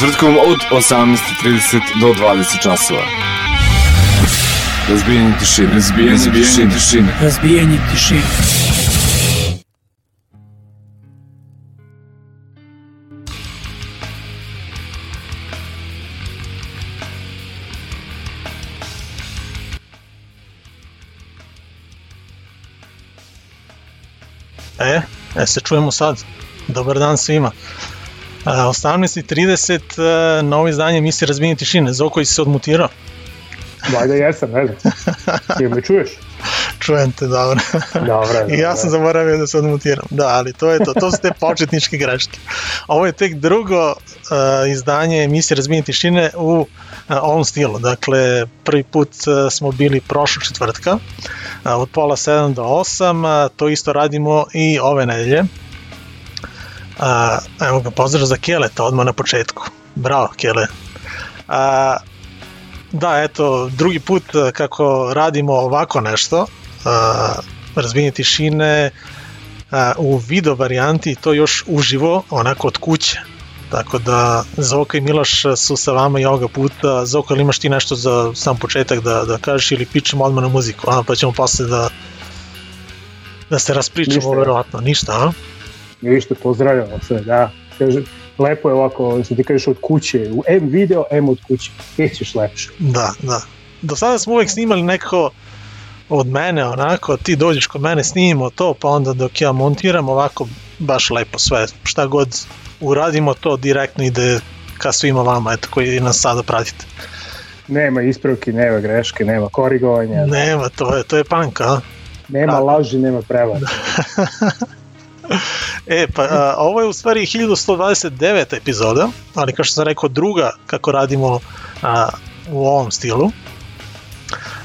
Četvrtkom od 18.30 do 20 časova. Razbijanje tišine. Razbijanje, Razbijanje tišine. Razbijanje tišine. E, e se čujemo sad. Dobar dan svima. 18.30, novo izdanje emisije Razbijenje tišine. Zoko, si se odmutirao? Valjda jesam, ne znam. Ti me čuješ? Čujem te, dobro. Dobro. I ja sam zaboravio da se odmutiram. Da, ali to je to. To su te početničke greške. Ovo je tek drugo uh, izdanje emisije Razbijenje tišine u uh, ovom stilu. Dakle, prvi put uh, smo bili prošlog četvrtka uh, od pola 7 do 8. Uh, to isto radimo i ove nedelje. A, evo ga, pozdrav za Keleta odmah na početku. Bravo, Kele. A, da, eto, drugi put kako radimo ovako nešto, a, razbijenje tišine a, u video varijanti, to još uživo, onako od kuće. Tako da Zoka i Miloš su sa vama i ovoga puta. Zoka, ili imaš ti nešto za sam početak da, da kažeš ili pičemo odmah na muziku, a, pa ćemo posle da da se raspričamo, Ništa, verovatno. Ništa, a? Ništa, pozdravljamo sve, da. Kaže, lepo je ovako, što ti kažeš od kuće, u M video, M od kuće, gdje ćeš lepše. Da, da. Do sada smo uvek snimali nekako od mene, onako, ti dođeš kod mene, snimimo to, pa onda dok ja montiram, ovako, baš lepo sve, šta god uradimo, to direktno ide ka svima vama, eto, koji nas sada pratite. Nema ispravki, nema greške, nema korigovanja. Nema, to je, to je panka, a? Nema laži, nema prevara. E, pa a, ovo je u stvari 1129. epizoda, ali kao što sam rekao druga kako radimo a, u ovom stilu.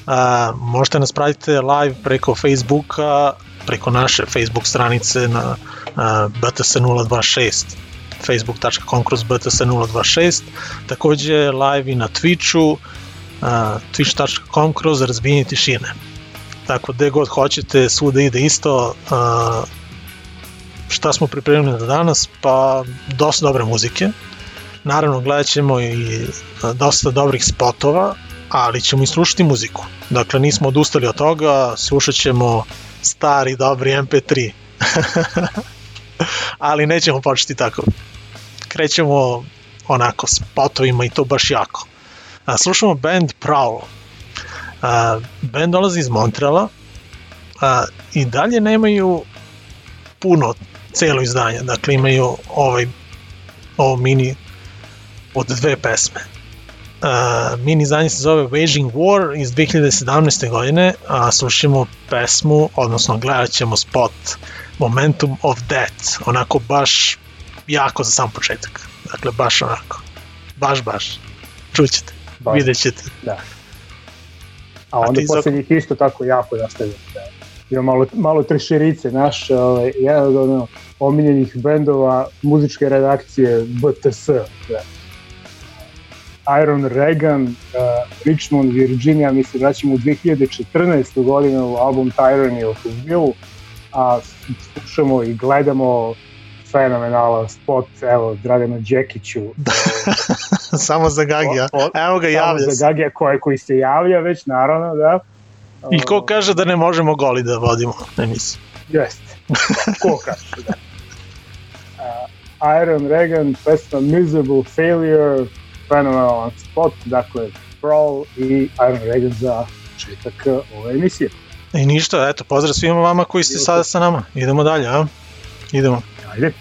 A, možete nas pratiti live preko Facebooka, preko naše Facebook stranice na a, BTS 026 facebook.com kroz BTS 026 takođe live i na Twitchu a, twitch.com kroz razbijenje tišine tako gde god hoćete svuda ide isto a, šta smo pripremili za danas? Pa dosta dobre muzike. Naravno gledat ćemo i dosta dobrih spotova, ali ćemo i slušati muziku. Dakle, nismo odustali od toga, slušat ćemo stari, dobri MP3. ali nećemo početi tako. Krećemo onako spotovima i to baš jako. A, slušamo band Prowl. Band dolazi iz Montreala a, i dalje nemaju puno celo izdanje. Dakle, imaju ovaj, ovo mini od dve pesme. Uh, mini izdanje se zove Waging War iz 2017. godine, a slušamo pesmu, odnosno gledat ćemo spot Momentum of Death, onako baš jako za sam početak. Dakle, baš onako. Baš, baš. Čućete, baš. vidjet ćete. Da. A onda a poslednjih isto tako jako nastavljaju. Da ima malo, malo trešerice naše, ovaj, jedan od ono, omiljenih bendova muzičke redakcije BTS. Da. Iron Reagan, uh, Richmond, Virginia, mislim da ćemo u 2014. godinu album Tyranny of Will, a slušamo i gledamo fenomenalan spot, evo, Dragana Đekiću. Samo za Gagija, evo ga javlja Samo za Gagija koji, koji se javlja već, naravno, da. I ko kaže da ne možemo goli da vodimo emisiju? Jeste. Ko kaže, da. Iron Reagan, pesma Miserable Failure, fenomenalan spot, dakle, Brawl i Iron Reagan za početak ove emisije. I ništa, eto, pozdrav svima vama koji ste sada sa nama. Idemo dalje, a? Idemo. Ajde.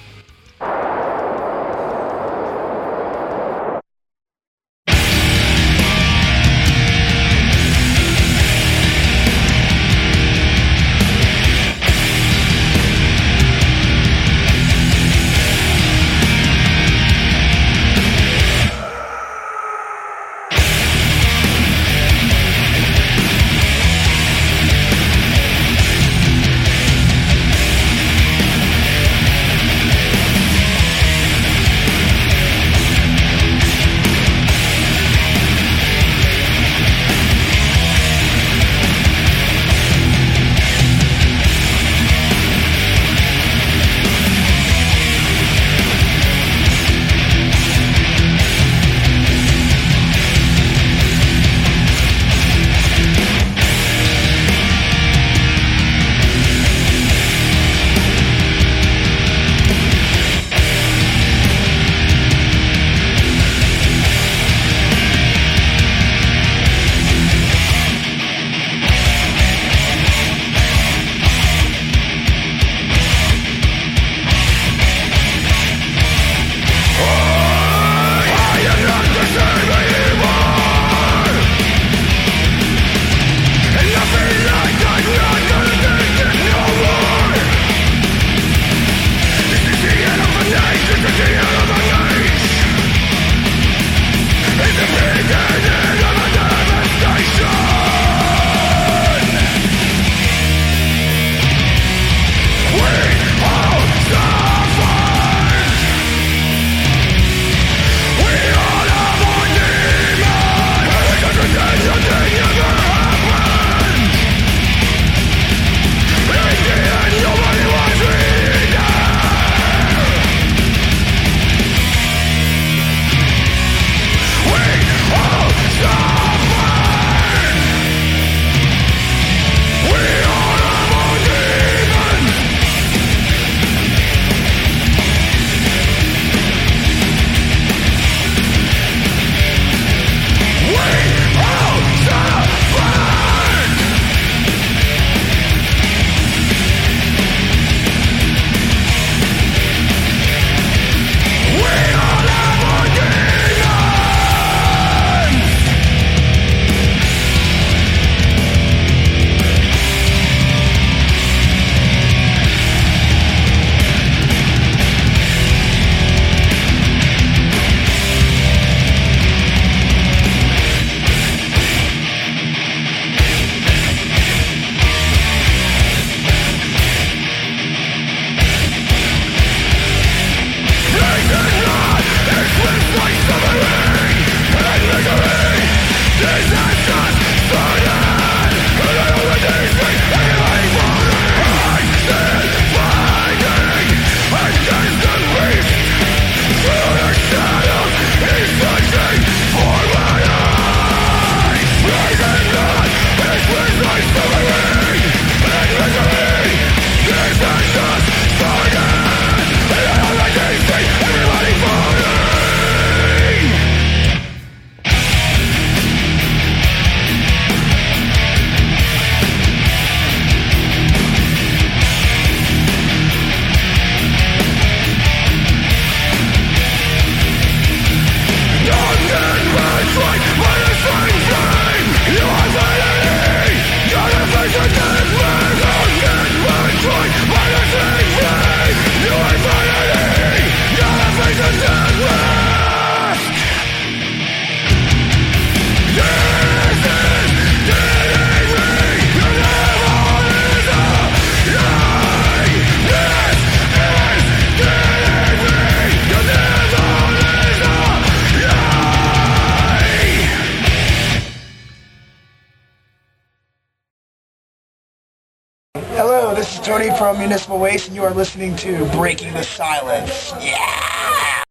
Tony from Waste, and you are listening to Breaking the Silence. Yeah!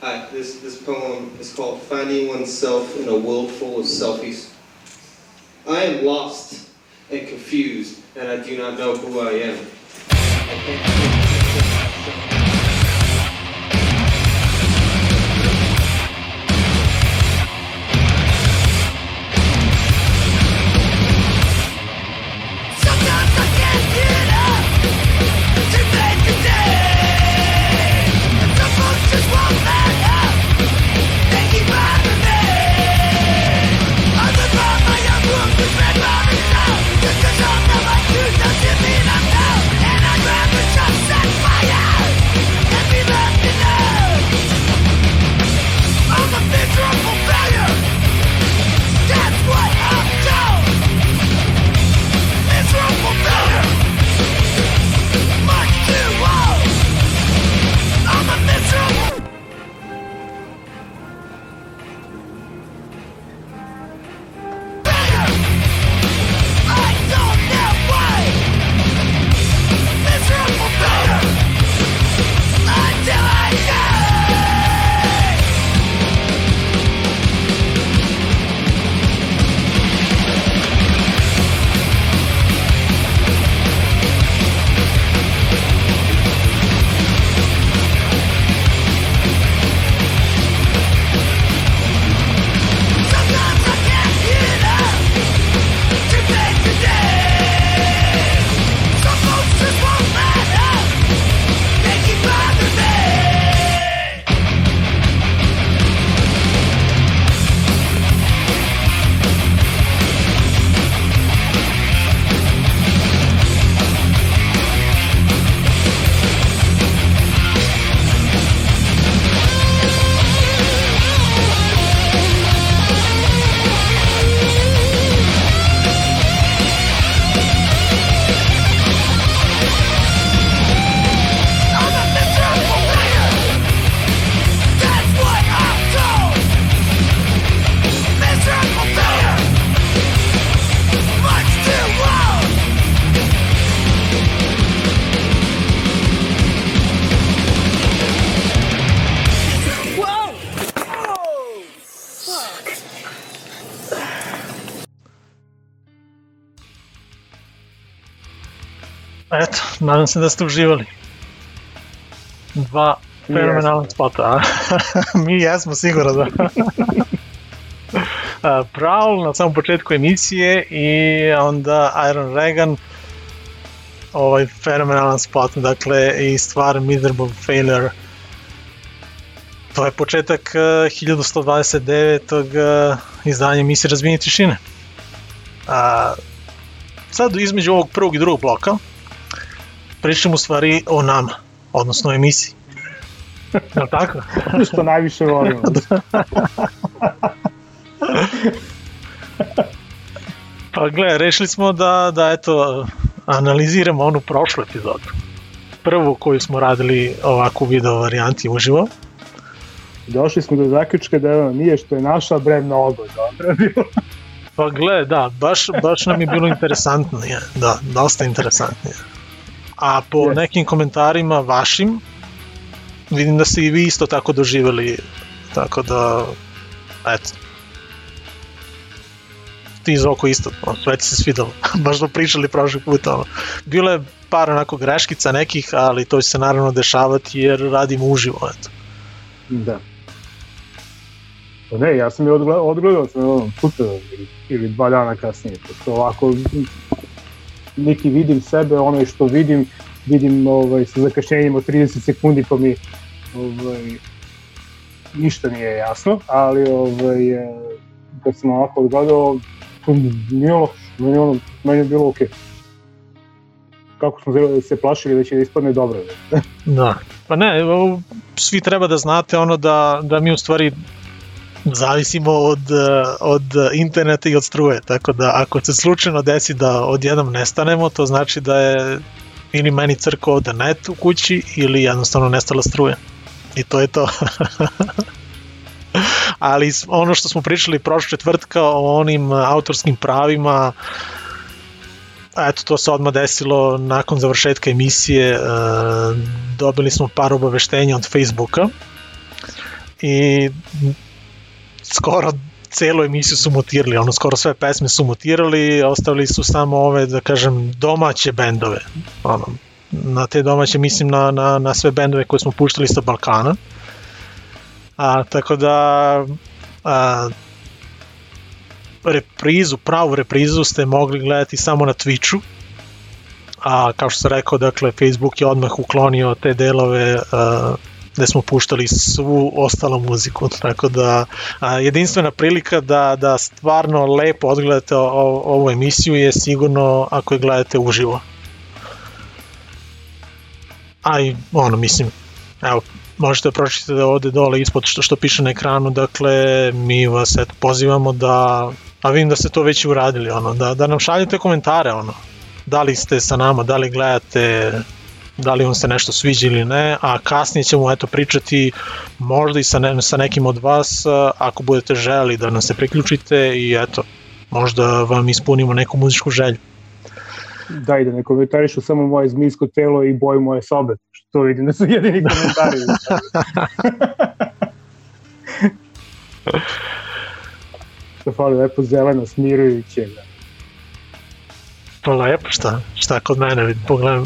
Hi, this, this poem is called Finding Oneself in a World Full of Selfies. I am lost and confused, and I do not know who I am. I Nadam se da ste uživali. Dva fenomenalna spota, a? Mi jesmo sigurno da. Prowl na samom početku emisije i onda Iron Reagan ovaj fenomenalan spot, dakle i stvar Miserable Failure to je početak 1129. izdanja emisije Razbijenje tišine. A, sad između ovog prvog i drugog bloka pričamo u stvari o nama, odnosno o emisiji. Je li tako? Što najviše volimo. pa gle, rešili smo da, da eto, analiziramo onu prošlu epizodu. Prvu koju smo radili ovakvu video varijanti uživo. Došli smo do zaključka da ono, nije što je naša bre mnogo dobro bilo. Pa gle, da, baš, baš nam je bilo interesantnije, da, dosta interesantnije a po yes. nekim komentarima vašim vidim da ste i vi isto tako doživeli tako da eto ti iz oko isto, sve ti se svidalo, baš smo pričali prošli put, ono. bilo je par onako greškica nekih, ali to će se naravno dešavati jer radimo uživo, eto. Da. Pa ne, ja sam je odgledao, odgledao sam ono, sutra ili dva dana kasnije, to ovako niti vidim sebe, ono što vidim, vidim ovaj, sa zakašnjenjem od 30 sekundi pa mi ovaj, ništa nije jasno, ali ovaj, e, kad sam ovako odgledao, to nije loš, meni, ono, meni je bilo okej. Okay. Kako smo se plašili da će da ispadne dobro. da, pa ne, svi treba da znate ono da, da mi u stvari zavisimo od, od interneta i od struje, tako da ako se slučajno desi da odjednom nestanemo, to znači da je ili meni crkao ovde net u kući ili jednostavno nestala struja. I to je to. Ali ono što smo pričali prošle četvrtka o onim autorskim pravima, eto, to se odmah desilo nakon završetka emisije, e, dobili smo par obaveštenja od Facebooka i skoro celu emisiju su mutirali, ono skoro sve pesme su mutirali, ostavili su samo ove, da kažem, domaće bendove. Ono, na te domaće mislim na, na, na sve bendove koje smo puštali sa Balkana. A, tako da a, reprizu, pravu reprizu ste mogli gledati samo na Twitchu, a kao što sam rekao, dakle, Facebook je odmah uklonio te delove uh, gde smo puštali svu ostalu muziku, tako da a, jedinstvena prilika da, da stvarno lepo odgledate o, o, ovu emisiju je sigurno ako je gledate uživo. A i ono, mislim, evo, možete pročitati da ovde dole ispod što, što piše na ekranu, dakle, mi vas eto, pozivamo da, a vidim da ste to već uradili, ono, da, da nam šaljete komentare, ono, da li ste sa nama, da li gledate, da li vam se nešto sviđa ili ne, a kasnije ćemo eto pričati možda i sa, ne, sa nekim od vas ako budete želi da nam se priključite i eto, možda vam ispunimo neku muzičku želju. Da, i da ne komentarišu samo moje zmijsko telo i boju moje sobe, što vidim da su jedini komentari. Što fali lepo zeleno, smirujuće. Pa lepo, šta? Šta kod mene, pogledam,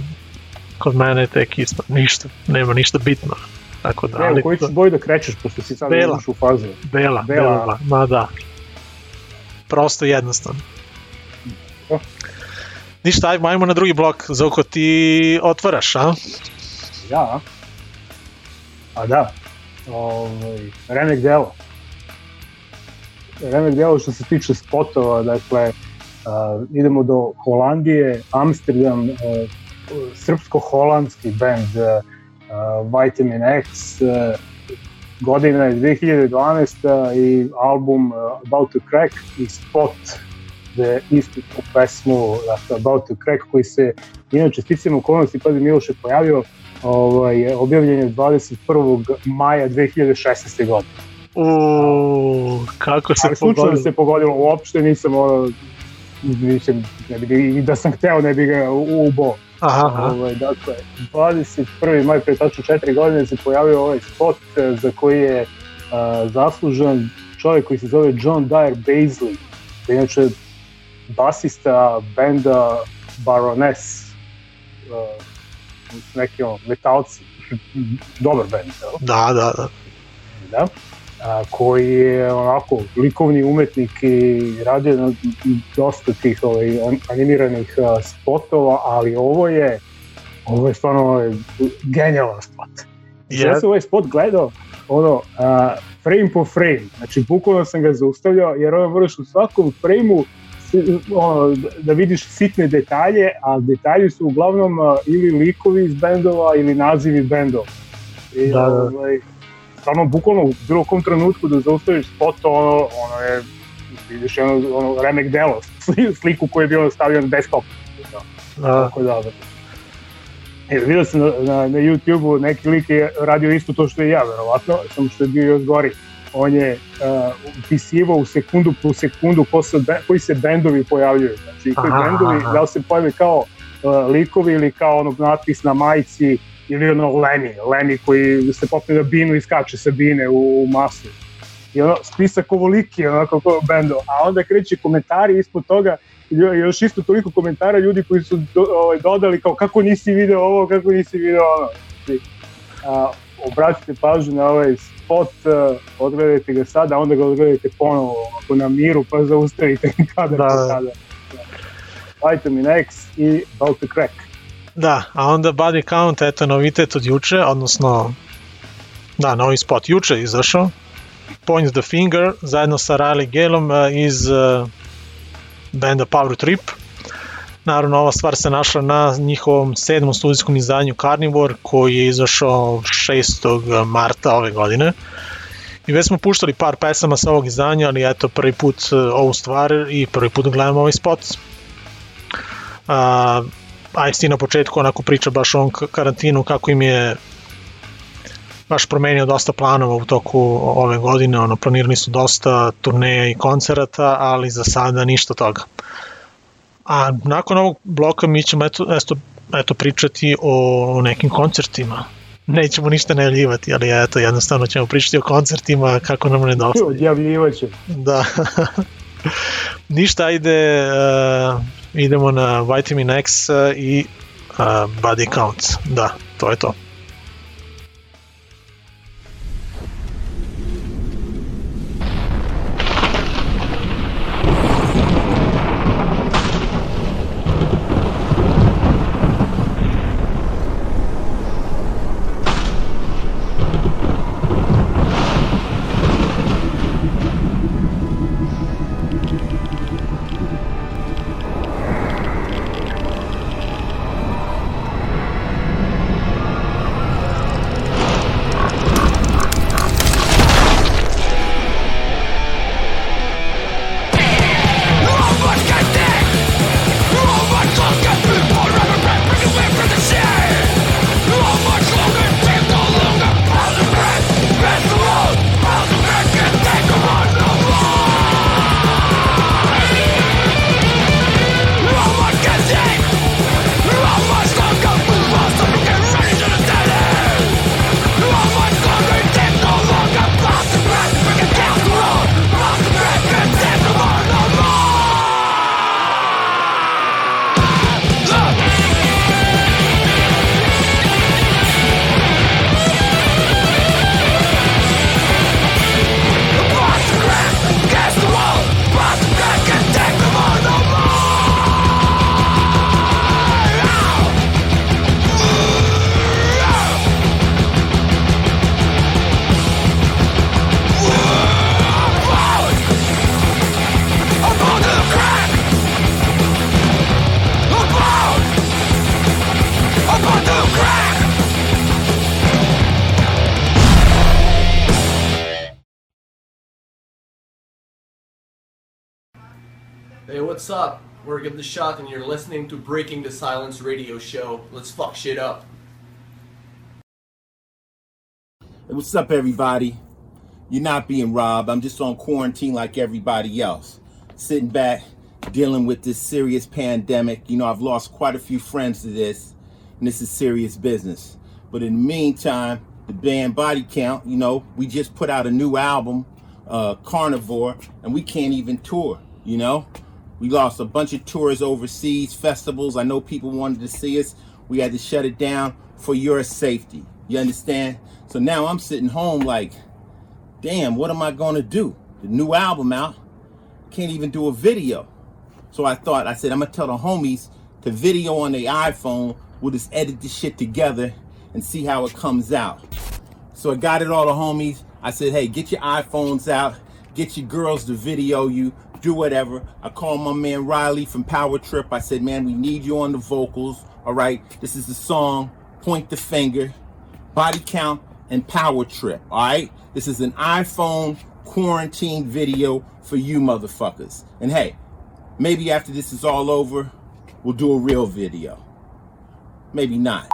kod mene je tek isto, ništa, nema ništa bitno. Tako da, ali, koji ćeš boju da krećeš, pošto si sad bela, u fazu? Bela, bela, bela, ma da. Prosto jednostavno. Oh. Ništa, ajmo, ajmo na drugi blok, Zoko, ti otvaraš, a? Ja? A da, ovaj, remek delo. Remek delo što se tiče spotova, dakle, uh, idemo do Holandije, Amsterdam, uh, srpsko-holandski band uh, Vitamin X, uh, godina je 2012 i album uh, About to Crack i spot gde istu tu pesmu dakle, About to Crack koji se inače sticam okolnosti pa Miloš je pojavio ovaj, objavljen je 21. maja 2016. godine. U, kako se Ali pogodilo? se pogodilo, uopšte nisam ono, mislim, ne bi, i da sam hteo ne bi ga ubo. Aha, aha. Ovaj, dakle, 21. maj pre tačno 4 godine se pojavio ovaj spot eh, za koji je uh, zaslužan čovjek koji se zove John Dyer Baisley, da inače basista benda Baroness, uh, neki on, metalci, dobar bend, da? Da, da, da. Da a, koji je onako likovni umetnik i radio na dosta tih ovaj, animiranih a, spotova, ali ovo je ovo je stvarno ovaj, genijalan spot. Yeah. Ja sam ovaj spot gledao ono, a, frame po frame, znači bukvalno sam ga zaustavljao jer ono moraš u svakom frame-u ono, da vidiš sitne detalje, a detalji su uglavnom ili likovi iz bendova ili nazivi bendova. I, da, da. Ovaj, stvarno bukvalno u bilo kom trenutku da zaustaviš spot, ono, ono je, vidiš ono, ono remek delo, sliku koju je bilo stavio na desktop. Da. da. Tako da, da. E, vidio sam na, na, na YouTube-u neki lik je radio isto to što je ja, verovatno, samo što je bio još gori. On je uh, upisivao u sekundu po sekundu ko se, koji se bendovi pojavljuju. Znači, koji aha, bendovi, aha. da li se pojave kao uh, likovi ili kao onog natpis na majici ili ono Lemi, Lemi koji se popne na binu i skače sa bine u, u masu. I ono, spisak ovoliki, onako kao bendo, a onda kreće komentari ispod toga, još isto toliko komentara ljudi koji su do, ovaj, dodali kao kako nisi video ovo, kako nisi video ono. A, obratite pažnju na ovaj spot, uh, odgledajte ga sada, onda ga odgledajte ponovo ako na miru, pa zaustavite kada da. kada. Da. Vitamin X i to Crack. Da, a onda body count, eto novitet od juče, odnosno da, novi spot juče izašao. Points the Finger zajedno sa Riley Galom e, iz uh, benda Power Trip. Naravno, ova stvar se našla na njihovom sedmom studijskom izdanju Carnivore, koji je izašao 6. marta ove godine. I već smo puštali par pesama sa ovog izdanja, ali eto, prvi put e, ovu stvar i prvi put gledamo ovaj spot. Uh, Einstein na početku onako priča baš o ovom karantinu kako im je baš promenio dosta planova u toku ove godine, ono, planirani su dosta turneja i koncerata, ali za sada ništa toga. A nakon ovog bloka mi ćemo eto, eto, eto pričati o nekim koncertima. Nećemo ništa najavljivati, ali eto, jednostavno ćemo pričati o koncertima kako nam nedostaje. Odjavljivaće. Da. ništa, ajde, uh, idemo na Vitamin X i uh, Body Counts. Da, to je to. And you're listening to Breaking the Silence radio show. Let's fuck shit up. Hey, what's up, everybody? You're not being robbed. I'm just on quarantine like everybody else. Sitting back, dealing with this serious pandemic. You know, I've lost quite a few friends to this, and this is serious business. But in the meantime, the band Body Count, you know, we just put out a new album, uh, Carnivore, and we can't even tour, you know? We lost a bunch of tours overseas, festivals. I know people wanted to see us. We had to shut it down for your safety. You understand? So now I'm sitting home like, damn, what am I going to do? The new album out. Can't even do a video. So I thought, I said, I'm going to tell the homies to video on the iPhone. We'll just edit this shit together and see how it comes out. So I got it all the homies. I said, hey, get your iPhones out. Get your girls to video you do whatever. I called my man Riley from Power Trip. I said, man, we need you on the vocals. All right, this is the song, Point the Finger, Body Count, and Power Trip. All right, this is an iPhone quarantine video for you motherfuckers. And hey, maybe after this is all over, we'll do a real video. Maybe not.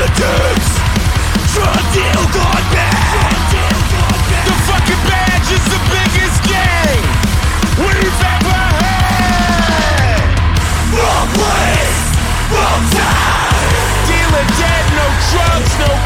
Bandits Drug deal gone bad The fucking badge is the biggest gang We've ever had. Wrong place, wrong time. Dealer dead, no drugs, no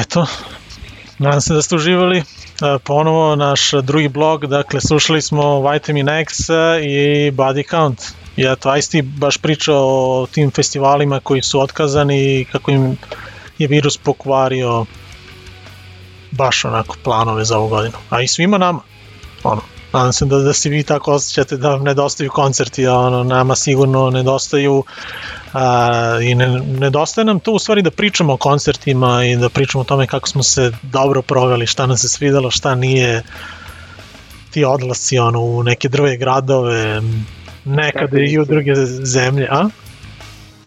Eto, nadam se da ste uživali. E, Ponovo naš drugi blog, dakle slušali smo Vitamin X i Body Count. I eto, Ice-T baš pričao o tim festivalima koji su otkazani i kako im je virus pokvario baš onako planove za ovu godinu. A i svima nama. Ono, nadam se da, da se vi tako osjećate da vam nedostaju koncerti, a ono, nama sigurno nedostaju a, i ne, nedostaje nam to u stvari da pričamo o koncertima i da pričamo o tome kako smo se dobro proveli, šta nam se svidelo, šta nije ti odlasci ono, u neke druge gradove, nekada i u druge zemlje, a?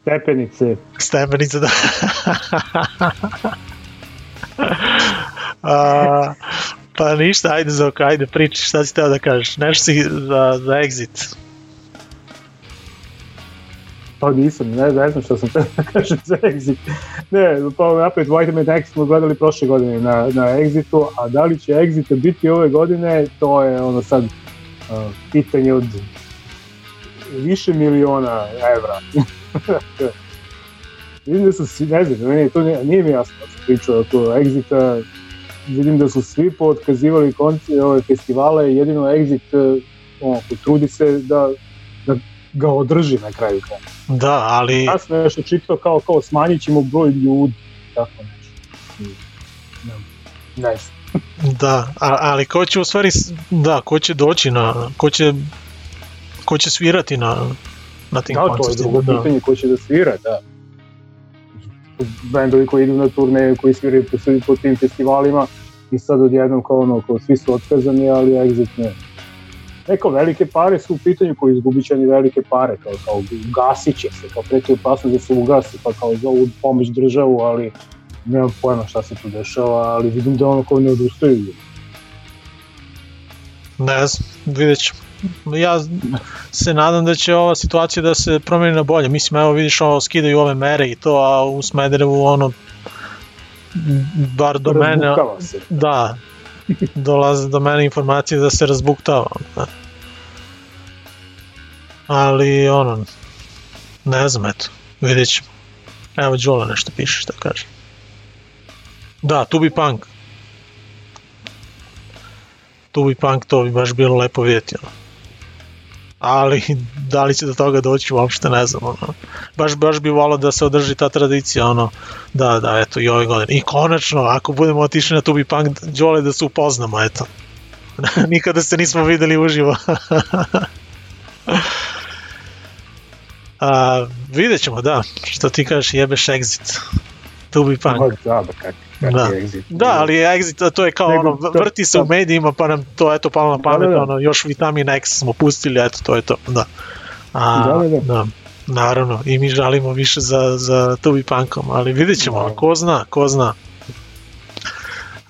Stepenice. Stepenice, da. a, pa ništa, ajde Zoka, ajde priči, šta si teo da kažeš? Nešto si za, za exit. Pa nisam, ne, ne znam što sam teo da kažem za Exit. Ne, pa napred Vitamin X smo gledali prošle godine na, na Exitu, a da li će Exit biti ove godine, to je ono sad uh, pitanje od više miliona evra. vidim da svi, ne znam, meni to nije, nije mi jasno da se priča oko Exita, vidim da su svi pootkazivali konci, ove festivale, jedino Exit on, trudi se da, da ga održi na kraju kraja. Da, ali... Ja sam nešto čitao kao, kao smanjit ćemo broj ljudi, tako nešto. Ne, ne. Da, a, ali ko će u stvari, da, ko će doći na, ko će, ko će svirati na, na tim da, koncertima. to je drugo pitanje ko će da svira, da. Bendovi koji idu na turne, koji sviraju po, po tim festivalima i sad odjednom kao ono, kao svi su otkazani, ali Exit ne. Neko velike pare su u pitanju koji izgubit će ni velike pare, kao, kao gasit će se, kao preti opasnost da se ugasi, pa kao zovu pomoć državu, ali nemam pojma šta se tu dešava, ali vidim da ono kao ne odustaju. Ne znam, vidjet ćemo. Ja se nadam da će ova situacija da se promeni na bolje. Mislim, evo vidiš ovo, skidaju ove mere i to, a u Smederevu ono, bar do mene, se. da, dolaze do mene informacije da se razbuktava. Da. Ali, ono, ne znam, eto, vidjet ćemo. Evo, Đola nešto piše, šta kaže. Da, tu bi punk. Tu bi punk, to bi baš bilo lepo vidjeti, ono. Ali, da li će do toga doći, uopšte ne znam, ono. Baš, baš bi volao da se održi ta tradicija, ono, da, da, eto, i ove godine. I konačno, ako budemo otišli na Tubi Punk, Đole da se upoznamo, eto. Nikada se nismo videli uživo. A, vidjet ćemo, da, što ti kažeš, jebeš exit. Tubi Punk. Da, da, Da. Exit. Da, ali exit, to je kao Nego, ono, vrti se u to- medijima, pa nam to eto palo na pamet, Da, da, da. ono, još vitamin X smo pustili, eto, to je to, da. A, Da, da, da. Naravno, i mi žalimo više za, za Tubi Punkom, ali vidjet ćemo, Naravno. ko zna, ko zna.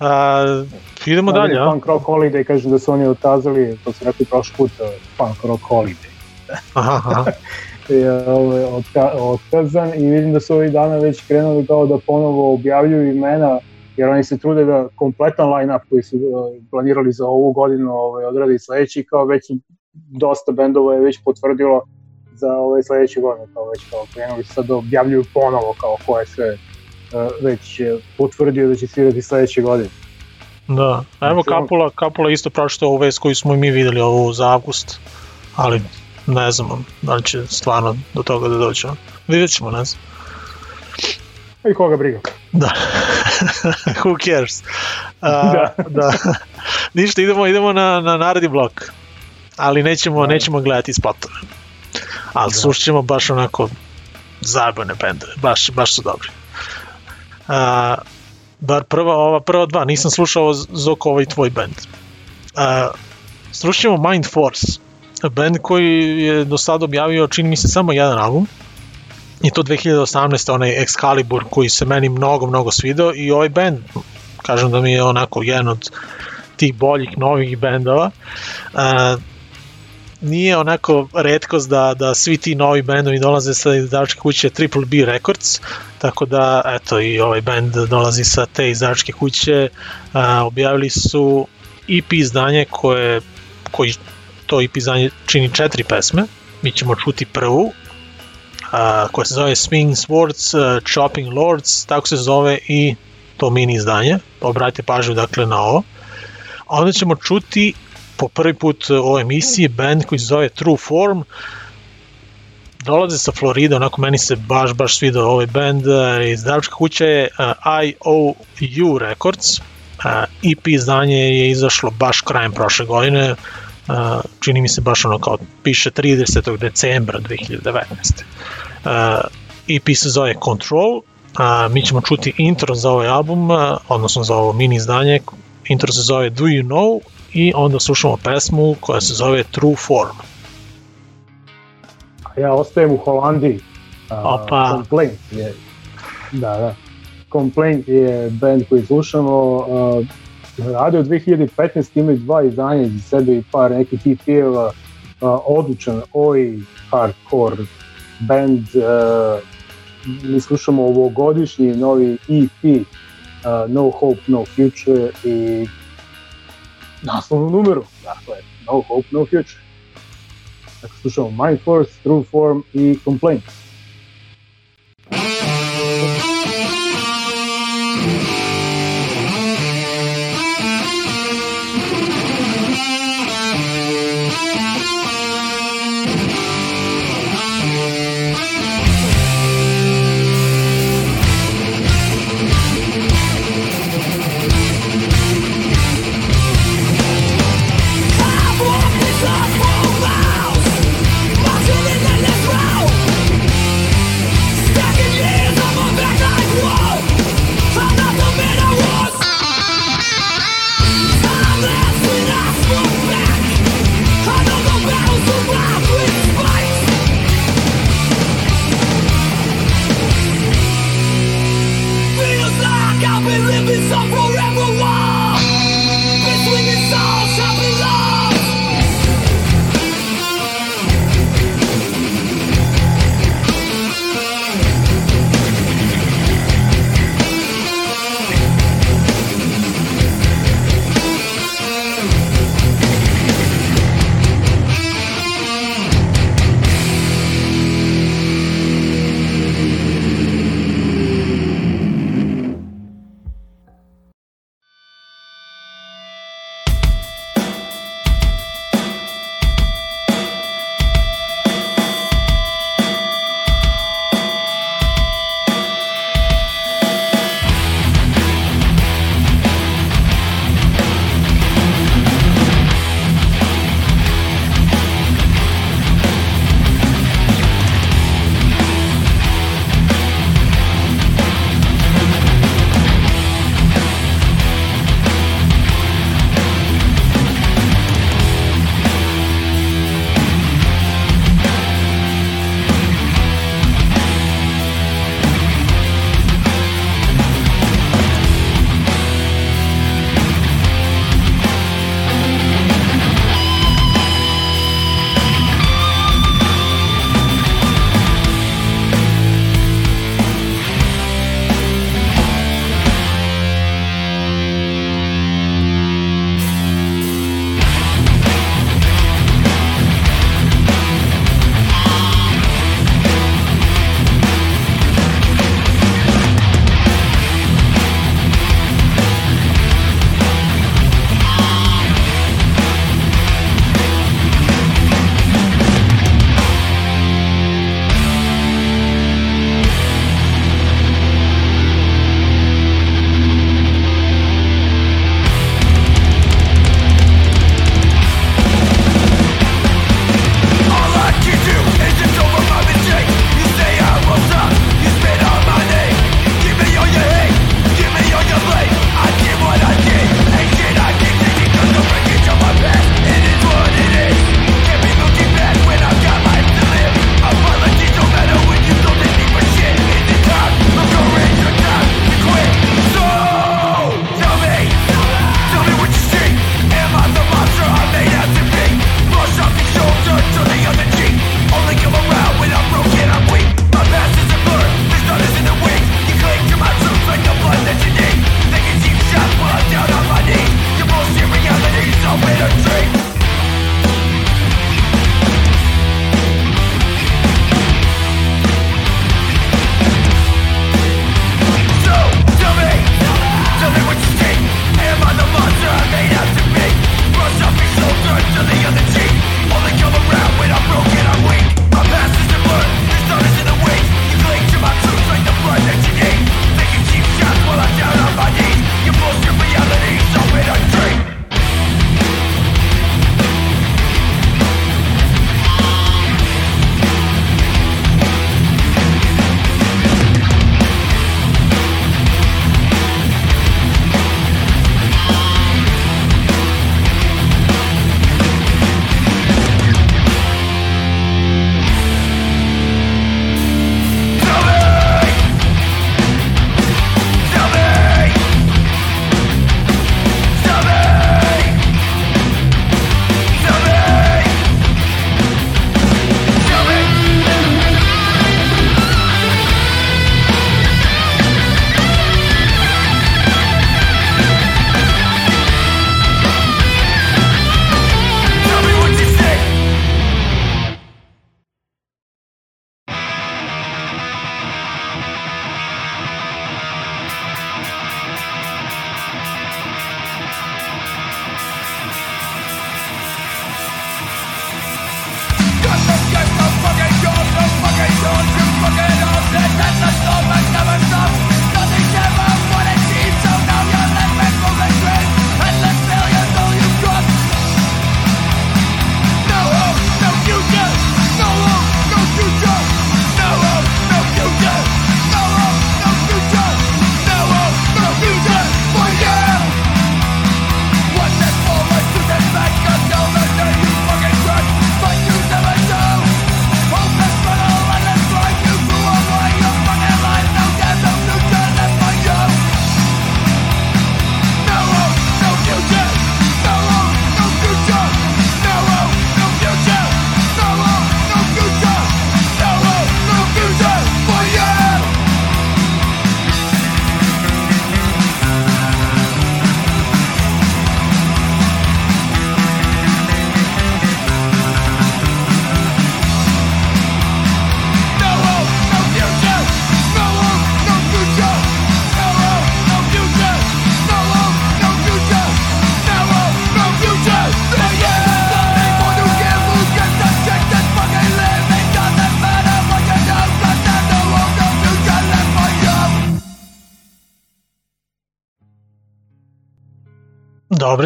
A, idemo Ali dalje, a? Punk Rock Holiday, kažu da su oni otkazali, to su rekli prošli put, uh, Punk Rock Holiday. Aha, aha. je ovaj, otka, otkazan i vidim da su ovih dana već krenuli kao da ponovo objavljuju imena jer oni se trude da kompletan line-up koji su uh, planirali za ovu godinu ovaj, odradi sledeći kao već dosta bendova je već potvrdilo za ove sledeće godine, kao već kao krenuli sad da objavljuju ponovo kao ko je sve uh, već potvrdio da će svirati sledeće godine. Da, evo Znači, Kapula, Kapula isto pročitao ovu vest koju smo i mi videli ovo za avgust, ali ne znam da li će stvarno do toga da dođe. Vidjet ćemo, ne znam. I koga briga. Da. Who cares? A, Da. da. Ništa, idemo, idemo na, na naredni blok. Ali nećemo, nećemo gledati spotove. Ali da. slušat ćemo baš onako zajebane bendove. Baš, baš su dobri. A, bar prva, ova prva dva, nisam slušao Zoko ovaj tvoj band. A, slušat ćemo Mind Force, band koji je do sada objavio, čini mi se, samo jedan album, i to 2018. onaj Excalibur koji se meni mnogo, mnogo svidao i ovaj band, kažem da mi je onako jedan od tih boljih novih bendova. Uh, nije onako redkost da, da svi ti novi bendovi dolaze sa izdavačke kuće Triple B Records, tako da eto i ovaj band dolazi sa te izdavačke kuće, uh, objavili su EP izdanje koje, koji to EP izdanje čini četiri pesme, mi ćemo čuti prvu, uh, koja se zove Swing Swords, uh, Chopping Lords, tako se zove i to mini izdanje, obratite pažnju dakle na ovo. A onda ćemo čuti po prvi put u ovoj emisiji band koji se zove True Form, dolaze sa Florida, onako meni se baš, baš svidao ovaj band, izdavačka kuća je IOU Records, EP izdanje je izašlo baš krajem prošle godine, čini mi se baš ono kao piše 30. decembra 2019. Uh, EP se zove Control, a, mi ćemo čuti intro za ovaj album, odnosno za ovo mini izdanje, intro se zove Do You Know i onda slušamo pesmu koja se zove True Form. Ja ostajem u Holandiji. Opa. Complaint je, da, da. Complaint je band koji slušamo. Uh, radio 2015, imaju dva izdanja iz sebe i par nekih EP-eva. Odličan, oj, hardcore band. Uh, mi slušamo ovogodišnji novi EP uh, No Hope, No Future i naslovnu numeru, dakle, No Hope, No Future. Dakle, slušamo Mind Force, True Form i Complaint.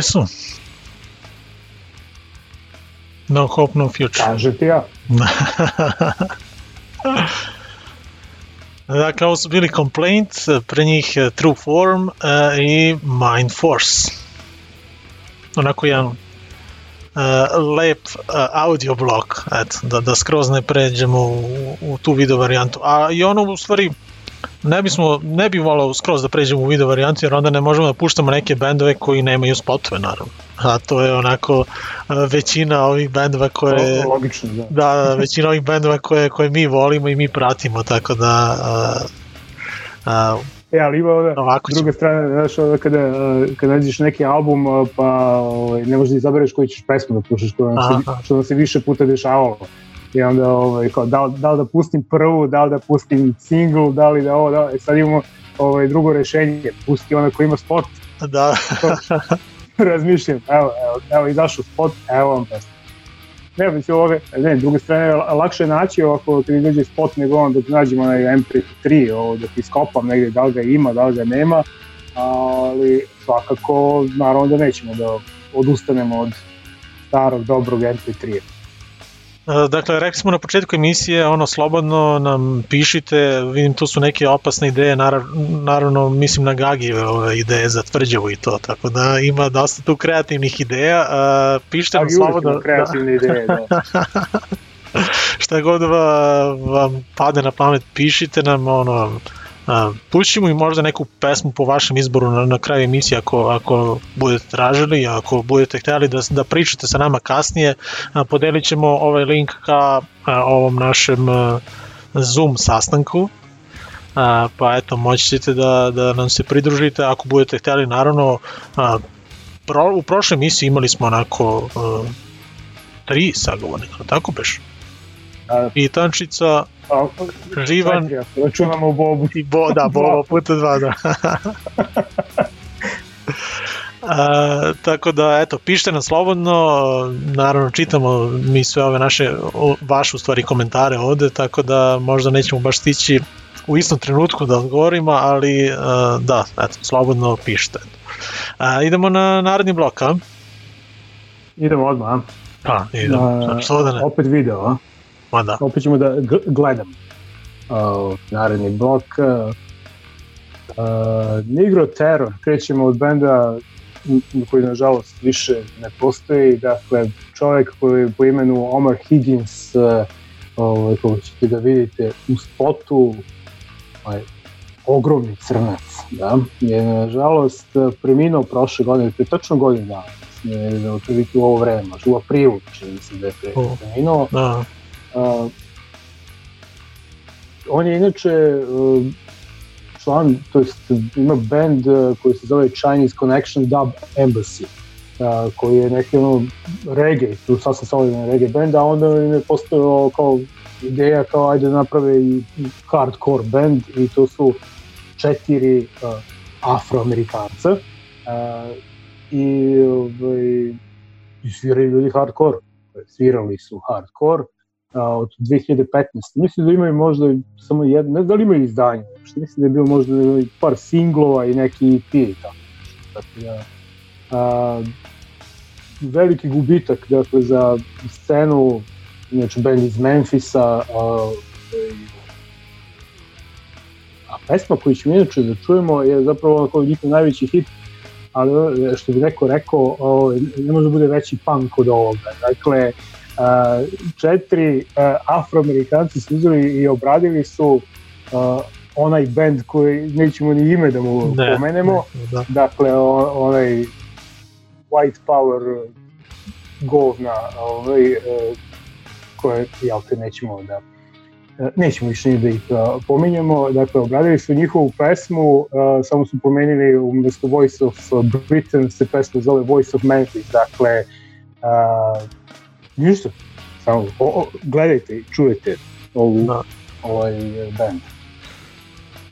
Dobri su. No hope, no future. Kaže ti ja. Dakle, ovo su bili Complaint, pre njih eh, True Form uh, i Mind Force. Onako jedan uh, lep uh, audio blok, eto, da, da skroz ne pređemo u, u tu video varijantu. A i ono u stvari ne bismo, ne bi volao skroz da pređemo u video varijantu jer onda ne možemo da puštamo neke bendove koji nemaju spotove naravno. A to je onako uh, većina ovih bendova koje... Logično, da. Da, većina ovih bendova koje, koje mi volimo i mi pratimo, tako da... Uh, uh, E, ali ima ovde, Ovako s druge strane, znaš, ovde kada, kada nađeš neki album, pa ovaj, ne možeš da izabereš koji ćeš pesmu da pušaš, što nam, se, što nam se više puta dešavalo. I onda, ovaj, kao, da, li- da li da pustim prvu, da li da pustim single, da li da ovo, da, e, sad imamo ovaj, drugo rešenje, pusti ona koji ima spot, da, razmišljam, evo, evo, evo izašao spot, evo vam pesma. Ne, mislim, ove, ne, druge strane, la- lakše naći ovako kad izađe spot nego on dok nađem onaj MP3, ovo, dok iskopam negde da li ga ima, da li ga nema, ali svakako, naravno da nećemo da odustanemo od starog, dobrog MP3. Uh, Dakle, rekli smo na početku emisije, ono, slobodno nam pišite, vidim tu su neke opasne ideje, narav, naravno mislim na Gagijeve ove ideje za tvrđavu i to, tako da ima dosta tu kreativnih ideja, uh, pišite nam slobodno kreativne ideje, da. šta god va, vam pade na pamet, pišite nam, ono, pućimo i možda neku pesmu po vašem izboru na, na kraju emisije ako, ako budete tražili, ako budete htjeli da, da pričate sa nama kasnije, a, podelit ćemo ovaj link ka a, ovom našem Zoom sastanku, pa eto, moći ćete da, da nam se pridružite ako budete htjeli, naravno, pro, u prošloj emisiji imali smo onako tri sagovornika, tako beš? A, I Tančica, a, Živan računamo Bobu. i Bo, da, Bobo puta dva, da. A, tako da, eto, pišite nam slobodno, naravno čitamo mi sve ove naše, vaše u stvari komentare ovde, tako da možda nećemo baš stići u istom trenutku da odgovorimo, ali a, da, eto, slobodno pišite. A, idemo na naredni blok, a? Idemo odmah, a? Pa, idemo, A, što da ne, Opet video, a? Ma da. opet ćemo da gledam uh, naredni blok uh, uh, Negro Terror krećemo od benda koji nažalost više ne postoji dakle čovjek koji je po imenu Omar Higgins uh, ovaj, kako ćete da vidite u spotu ovaj, ogromni crnac da, je nažalost preminuo prošle godine, pre tačno godinu dana je otprilike u ovo vreme, možda u aprilu čini se da je preminuo. Da, Uh, on je inače uh, član, to jest ima band uh, koji se zove Chinese Connection Dub Embassy uh, koji je neki ono reggae, tu sasvim solidan reggae band, a onda im je postao kao ideja kao ajde da naprave i hardcore band i to su četiri uh, afroamerikanca uh, i, ovaj, i sviraju ljudi hardcore svirali su hardcore a, od 2015. Mislim da imaju možda samo jedno, ne da li imaju izdanje, što mislim da je bilo možda i par singlova i neki EP i tako. Tako da, a, veliki gubitak dakle, za scenu, inače band iz Memfisa, a, a pesma koju ćemo inače da čujemo je zapravo onako njihov najveći hit, ali e, što bi neko rekao, o, ne može da bude veći punk od ovoga. Dakle, a, četiri afroamerikanci su uzeli i obradili su onaj band koji nećemo ni ime da mu Ne, pomenemo, da. dakle o, onaj white power govna ovaj, e, koje jel te nećemo da e, nećemo više ni da ih a, pominjemo, dakle obradili su njihovu pesmu, samo su pomenili umesto Voice of Britain se pesma zove Voice of Memphis, dakle ništa, samo o, o, gledajte i čujete ovu, Da. ovaj band.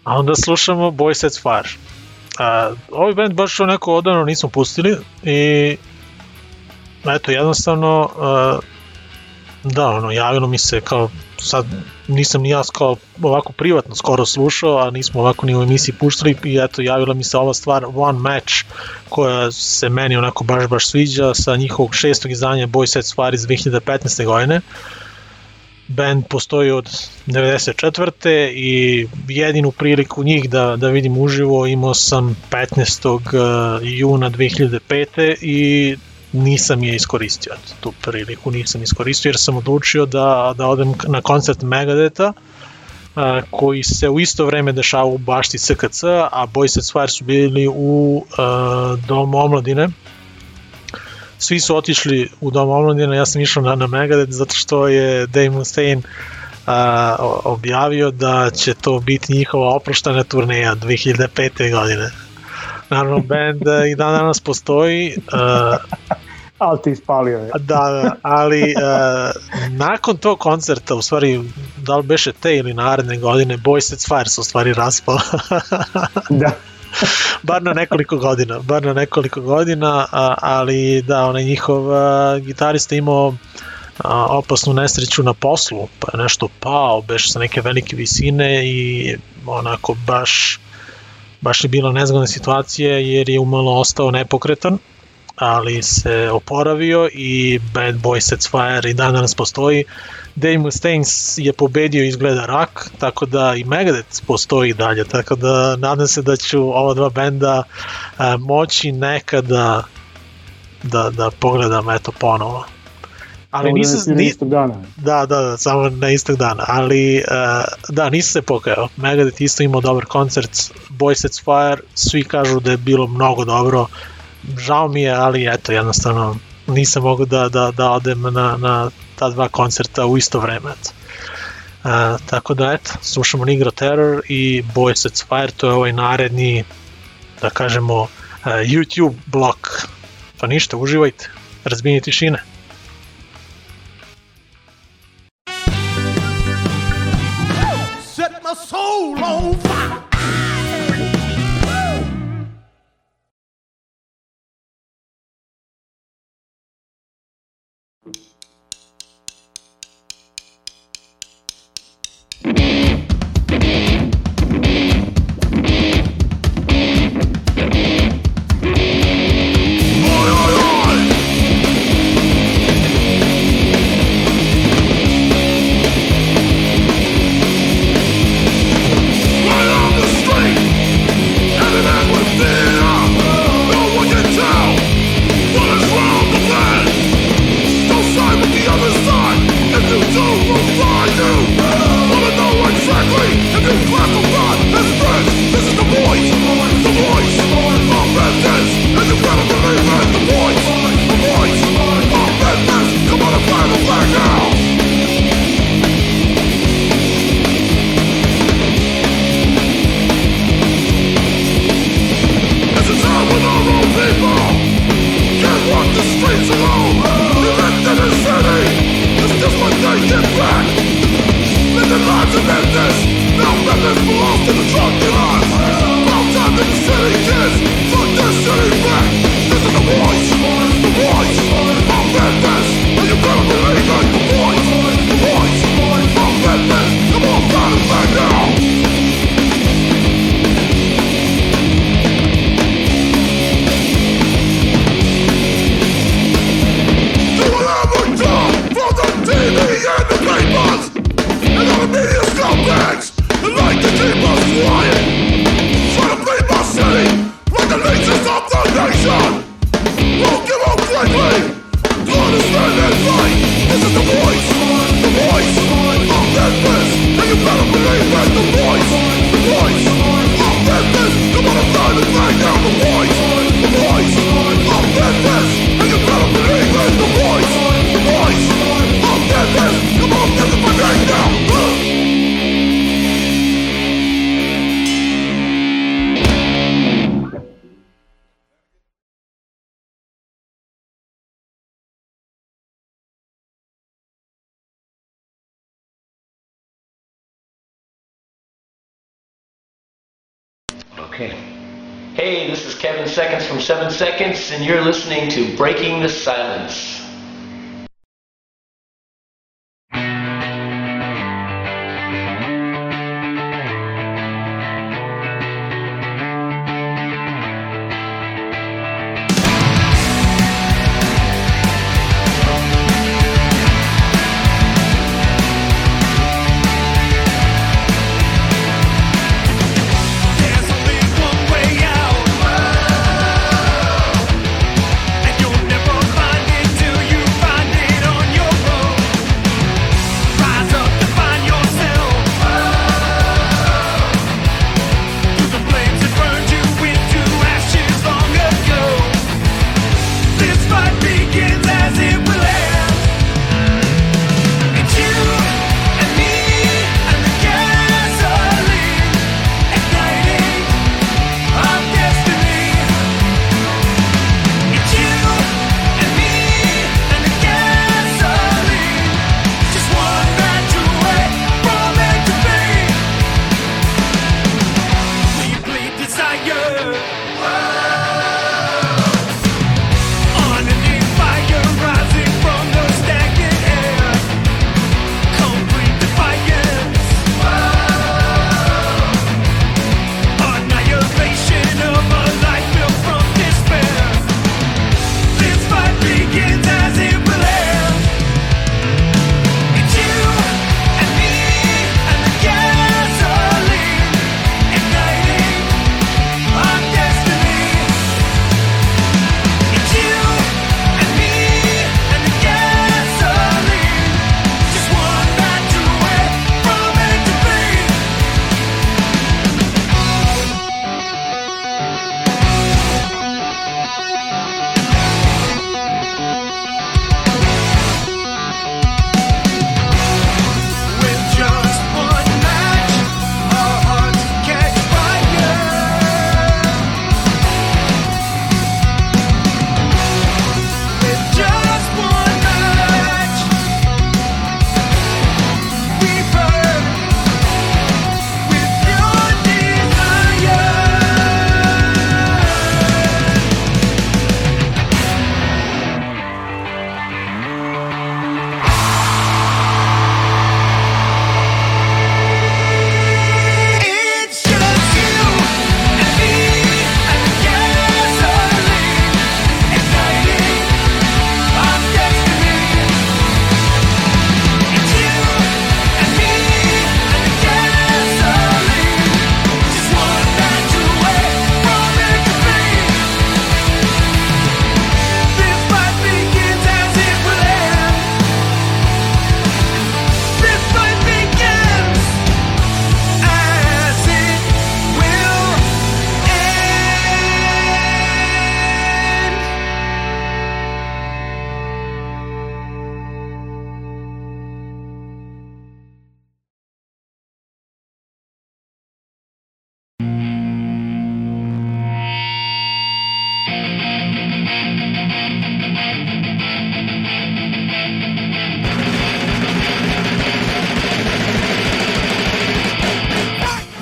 A onda slušamo Boy Sets Fire. A, ovaj band baš onako odavno nismo pustili i eto jednostavno a, da ono javilo mi se kao sad nisam ni ja kao ovako privatno skoro slušao, a nismo ovako ni u emisiji puštali i eto javila mi se ova stvar One Match koja se meni onako baš baš sviđa sa njihovog šestog izdanja Boy Set Stvar iz 2015. godine. Band postoji od 94. i jedinu priliku njih da, da vidim uživo imao sam 15. juna 2005. i nisam je iskoristio tu priliku nisam iskoristio jer sam odlučio da, da odem na koncert Megadeta a, koji se u isto vreme dešava u bašti SKC, a Boys Set Fire su bili u a, Domu omladine svi su otišli u Dom omladine, ja sam išao na, na Megadeth zato što je Dave Mustaine a, objavio da će to biti njihova oproštena turneja 2005. godine. Naravno, band i dan danas postoji. Uh, ali ti ispalio je. Da, da, ali uh, nakon tog koncerta, u stvari, da li beše te ili naredne godine, Boys Set Fire su u stvari raspao. da. bar na nekoliko godina, bar na nekoliko godina, a, ali da, onaj njihov a, gitarista imao a, opasnu nesreću na poslu, pa je nešto pao, beš sa neke velike visine i onako baš baš je bila nezgodna situacija jer je umalo ostao nepokretan ali se oporavio i Bad Boy Sets Fire i dan danas postoji. Dave Mustaine je pobedio izgleda rak, tako da i Megadeth postoji dalje, tako da nadam se da ću ova dva benda a, moći nekada da, da pogledam eto ponovo. Ali nisam, ni, istog dana. Da, da, da, samo na istog dana, ali uh, da, nisam se pokajao. Megadeth isto imao dobar koncert, Boy Sets Fire, svi kažu da je bilo mnogo dobro, žao mi je, ali eto, jednostavno nisam mogu da, da, da odem na, na ta dva koncerta u isto vreme. Eto. Uh, tako da, eto, slušamo Negro Terror i Boy Sets Fire, to je ovaj naredni, da kažemo, uh, YouTube blok. Pa ništa, uživajte, razbini tišine. Set my soul on fire.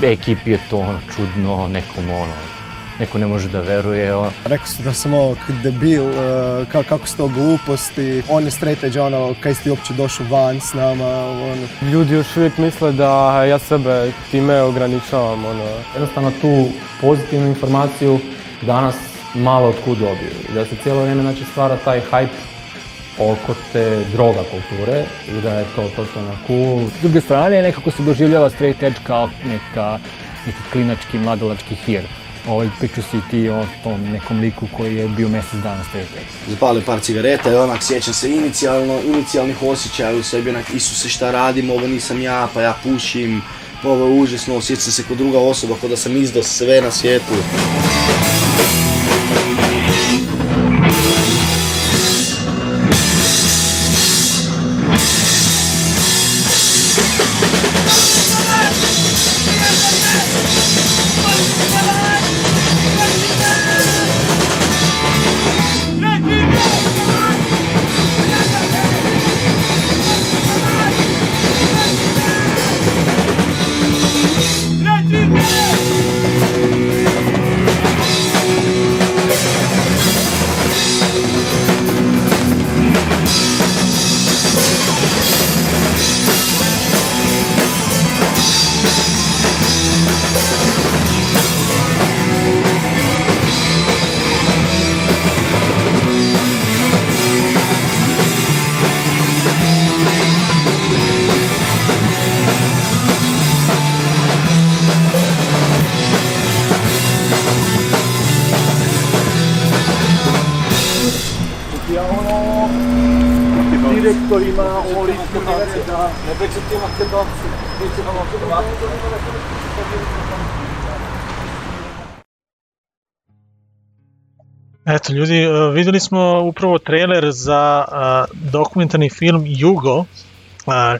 Ekipi je to ono čudno, nekom ono, neko ne može da veruje. Rekao su da sam ovo debil, uh, ka, kako su to gluposti, on je straight edge, ono, kaj si ti uopće došao van s nama, ono. Ljudi još uvijek misle da ja sebe time ograničavam, ono. Jednostavno tu pozitivnu informaciju danas malo otkud dobiju. Da se cijelo vrijeme znači, stvara taj hype oko te droga kulture i da je to totalno cool. S druge strane, nekako se doživljava straight edge kao neka, neki klinački, mladalački hir. Ovaj, priču si ti o tom nekom liku koji je bio mjesec dana straight edge. Zapali par cigareta i onak sjećam se inicijalno, inicijalnih osjećaja u sebi, onak Isuse šta radim, ovo nisam ja, pa ja pušim, ovo je užasno, osjećam se kao druga osoba, kao da sam izdao sve na svijetu. Ljudi, e, videli smo upravo trailer za uh, dokumentarni film Jugo, uh,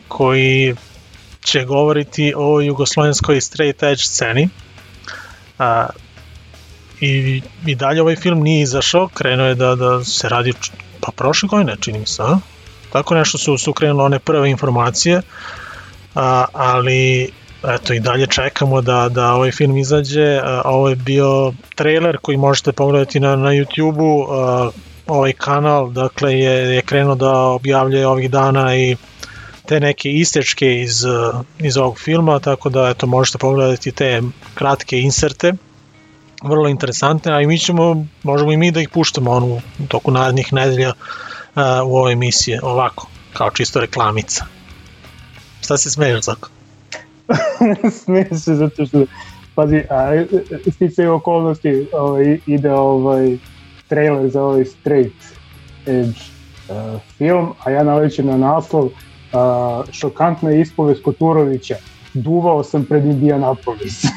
koji će govoriti o jugoslovenskoj straight edge sceni. Uh, i, I dalje ovaj film nije izašao, krenuo je da, da se radi pa prošle godine, čini mi se, a? Tako nešto su, su krenule one prve informacije, a, ali eto i dalje čekamo da, da ovaj film izađe. A, ovo je bio trailer koji možete pogledati na, na YouTube-u. Ovaj kanal dakle, je, je krenuo da objavljuje ovih dana i te neke istečke iz, iz ovog filma, tako da eto, možete pogledati te kratke inserte vrlo interesantne, a i mi ćemo, možemo i mi da ih puštamo onu, u toku narednih nedelja u ove emisije, ovako, kao čisto reklamica. Šta se smeješ, Zako? Smijem se zato što, pazi, a, stice okolnosti ovaj, ide ovaj trailer za ovaj straight edge uh, film, a ja nalećem na naslov uh, šokantna ispovest Koturovića. Duvao sam pred Indianapolis.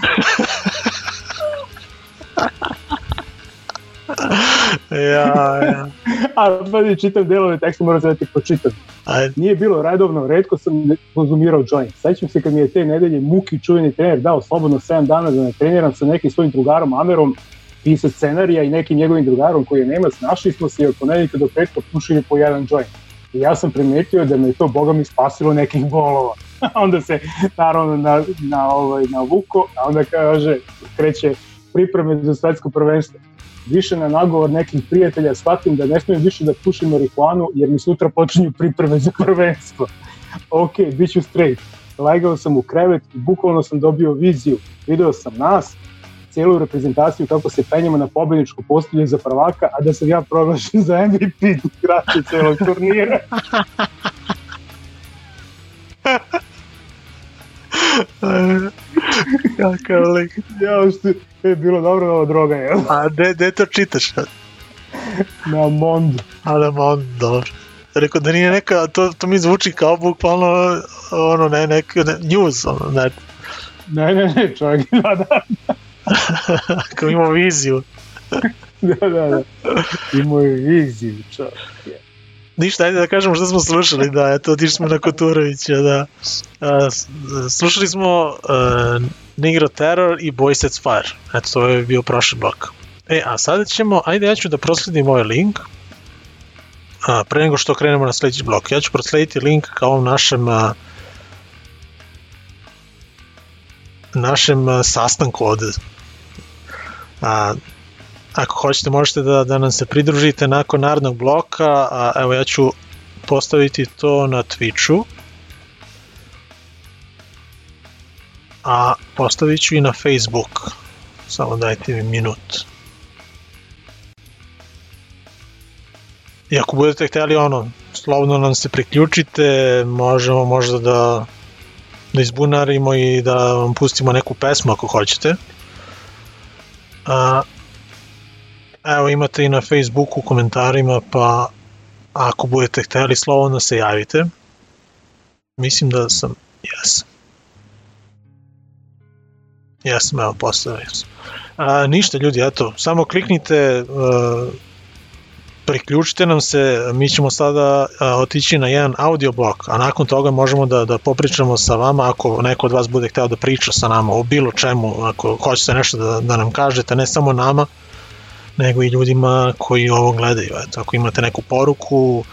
ja, ja. A pa čitam delove teksta, moram da ti pročitam. Ajde. Nije bilo redovno, redko sam konzumirao joint. Sećam se kad mi je te nedelje Muki, čuveni trener, dao slobodno 7 dana da ne treniram sa nekim svojim drugarom Amerom, pisa scenarija i nekim njegovim drugarom koji je Nemac, našli smo se i od ponedjeljka do petka pušili po jedan joint. I ja sam primetio da me to boga mi spasilo nekih bolova. onda se naravno na, na, ovaj, na Vuko, a onda kaže, kreće pripreme za svetsko prvenstvo. Više na nagovor nekih prijatelja shvatim da ne smijem više da pušim marihuanu jer mi sutra počinju pripreme za prvenstvo. ok, bit ću straight. Legao sam u krevet i bukvalno sam dobio viziju. Video sam nas, celu reprezentaciju kako se penjamo na pobedničko postolje za prvaka, a da sam ja proglašen za MVP igrača celog turnira. Kakav lik. Ja, što je bilo dobro ova droga, jel? A gde, gde to čitaš? Na Mondu. A na Mondu, dobro. Rekao da nije neka, to, to mi zvuči kao bukvalno ono, ne, neka, ne, news, ono, ne. Ne, ne, ne, čovjek, da, da. Kao imao viziju. da, da, da. Imao je viziju, čovjek. Ništa, ajde da kažemo šta smo slušali, da, eto, otišli smo na Koturovića, da. A, slušali smo uh, Negro Terror i Boy Sets Fire, eto, to je bio prošli blok. E, a sada ćemo, ajde ja ću da prosledim ovaj link, a, pre nego što krenemo na sledeći blok, ja ću proslediti link ka ovom našem a, našem a, sastanku ovde. A, ako hoćete možete da, da nam se pridružite nakon narednog bloka, a evo ja ću postaviti to na Twitchu. A postavit ću i na Facebook. Samo dajte mi minut. I ako budete hteli ono, slobodno nam se priključite, možemo možda da, da izbunarimo i da vam pustimo neku pesmu ako hoćete. A, evo imate i na Facebooku u komentarima, pa ako budete hteli slobodno se javite. Mislim da sam, jesam. Jesam, evo postavio sam. A, ništa ljudi, eto, samo kliknite, uh, priključite nam se, mi ćemo sada a, otići na jedan audio blok, a nakon toga možemo da, da popričamo sa vama ako neko od vas bude hteo da priča sa nama o bilo čemu, ako hoćete nešto da, da nam kažete, ne samo nama, nego i ljudima koji ovo gledaju. Eto, ako imate neku poruku,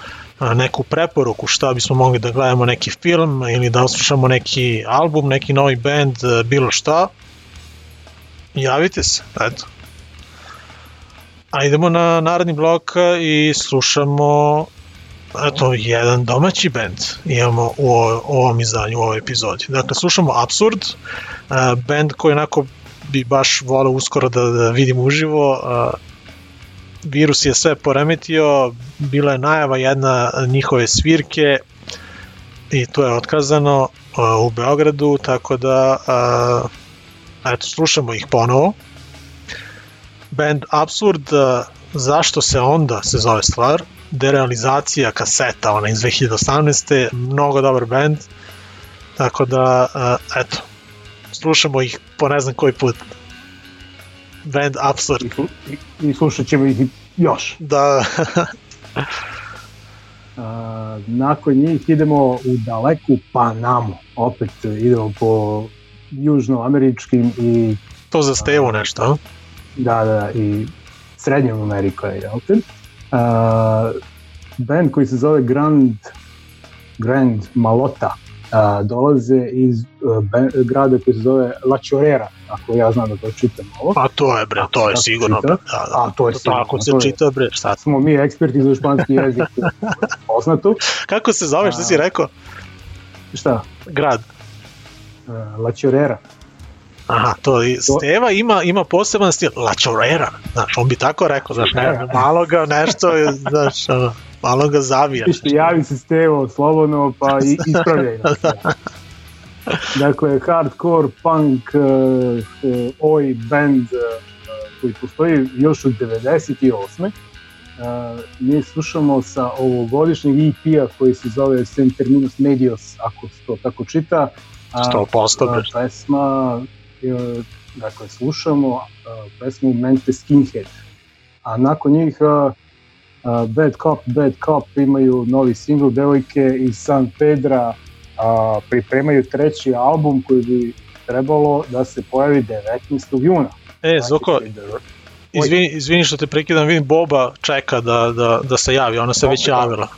neku preporuku šta bismo mogli da gledamo neki film ili da oslušamo neki album, neki novi band, bilo šta, javite se, eto. A idemo na naredni blok i slušamo eto, jedan domaći band imamo u ovom izdanju, u ovoj epizodi. Dakle, slušamo Absurd, band koji onako bi baš volao uskoro da, da vidim uživo. Virus je sve poremetio, bila je najava jedna njihove svirke i to je otkazano u Beogradu, tako da eto, slušamo ih ponovo band Absurd, zašto se onda se zove stvar, derealizacija kaseta, ona iz 2018. Mnogo dobar band, tako da, eto, slušamo ih po ne znam koji put. Band Absurd. I, i slušat ćemo ih još. Da. Uh, nakon njih idemo u daleku Panamu. Opet idemo po južnoameričkim i... To za Stevu nešto, a? Da, da, i Srednjom Amerika je, jel te? Uh, band koji se zove Grand, Grand Malota uh, dolaze iz uh, ben, grada koji se zove La Chorera, ako ja znam da to čitam ovo. Pa to je bre, to je sigurno. Da, da. A to je to sigurno. Tako se čita bre, šta? Smo mi eksperti za španski jezik, poznato. Kako se zove, šta si rekao? Šta? Grad. Uh, La Chorera. Aha, to i Steva ima ima poseban stil, La Chorera, znaš, on bi tako rekao, znaš, ne, malo ga nešto, znaš, ono, malo ga zavija. Ište, javi se Stevo slobodno, pa i ispravljaj nas. dakle, hardcore, punk, uh, uh, oj band uh, koji postoji još od 98. Uh, mi slušamo sa ovogodišnjeg EP-a koji se zove Sem Terminus Medios, ako se to tako čita. 100% uh, pesma dakle, slušamo uh, pesmu Mente Skinhead. A nakon njih uh, uh, Bad Cop, Bad Cop imaju novi single devojke iz San Pedra, uh, pripremaju treći album koji bi trebalo da se pojavi 19. juna. E, Zoko, izvini, izvini što te prekidam, vidim Boba čeka da, da, da se javi, ona se Boba, već javila.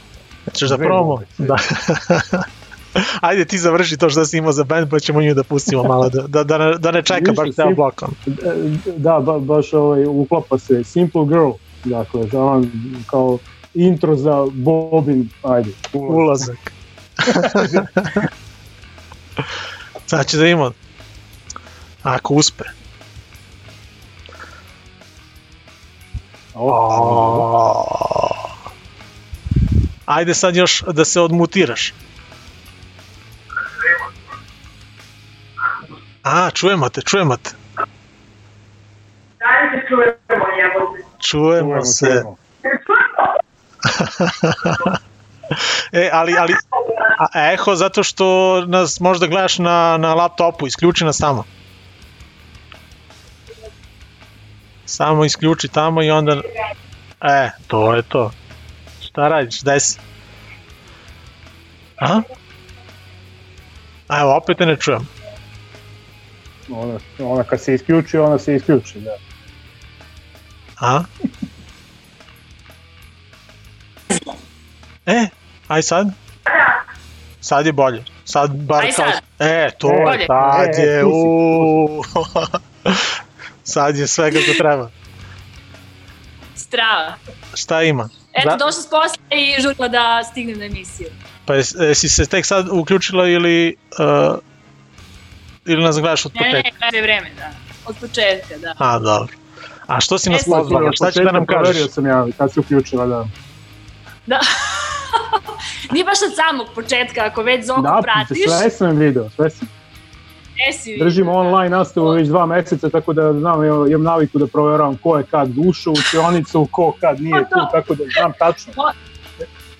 Češ da promo? Da. Ajde ti završi to što si imao za band, pa ćemo nju da pustimo malo, da, da, da, ne, da ne čeka baš ceo blok. Da, ba, baš ovaj, uklapa se Simple Girl, dakle, za on, kao intro za Bobin, ajde, ulazak. ulazak. Sad će da ima, ako uspe. Oh. Ajde sad još da se odmutiraš. A, čujemo te, čujemo te. Da li se čujemo, jebote? Čujemo se. e, ali, ali, a eho zato što nas možda gledaš na, na laptopu, isključi nas tamo. Samo isključi tamo i onda... E, to je to. Šta radiš, daj se. Aha? A evo, opet te ne čujem. Ona, ona kad se isključi, ona se isključi, da. A? E, aj sad? Sad je bolje. Sad bar Aj kao... sad. E, to Bolje. je, sad E, je, uuu. sad je sve kako treba. Strava. Šta ima? Eto, Za- došla s posla i žurila da stignem na emisiju. Pa jes- jesi se tek sad uključila ili... Uh, ili nas gledaš od Ne, ne, početka? ne, je vreme, da. Od početka, da. A, dobro. A što si nas E, sad, pozvala? Šta će da nam kažeš? Proverio sam ja kad se uključila, da. Da. Nije baš od samog početka, ako već Zoku Da, pratiš. sve sam video, sve sam. Gde si vidio? Držim online nastavu već dva meseca, tako da znam, imam naviku da proveravam ko je kad ušao u učionicu, ko kad nije tu, tako da znam tačno.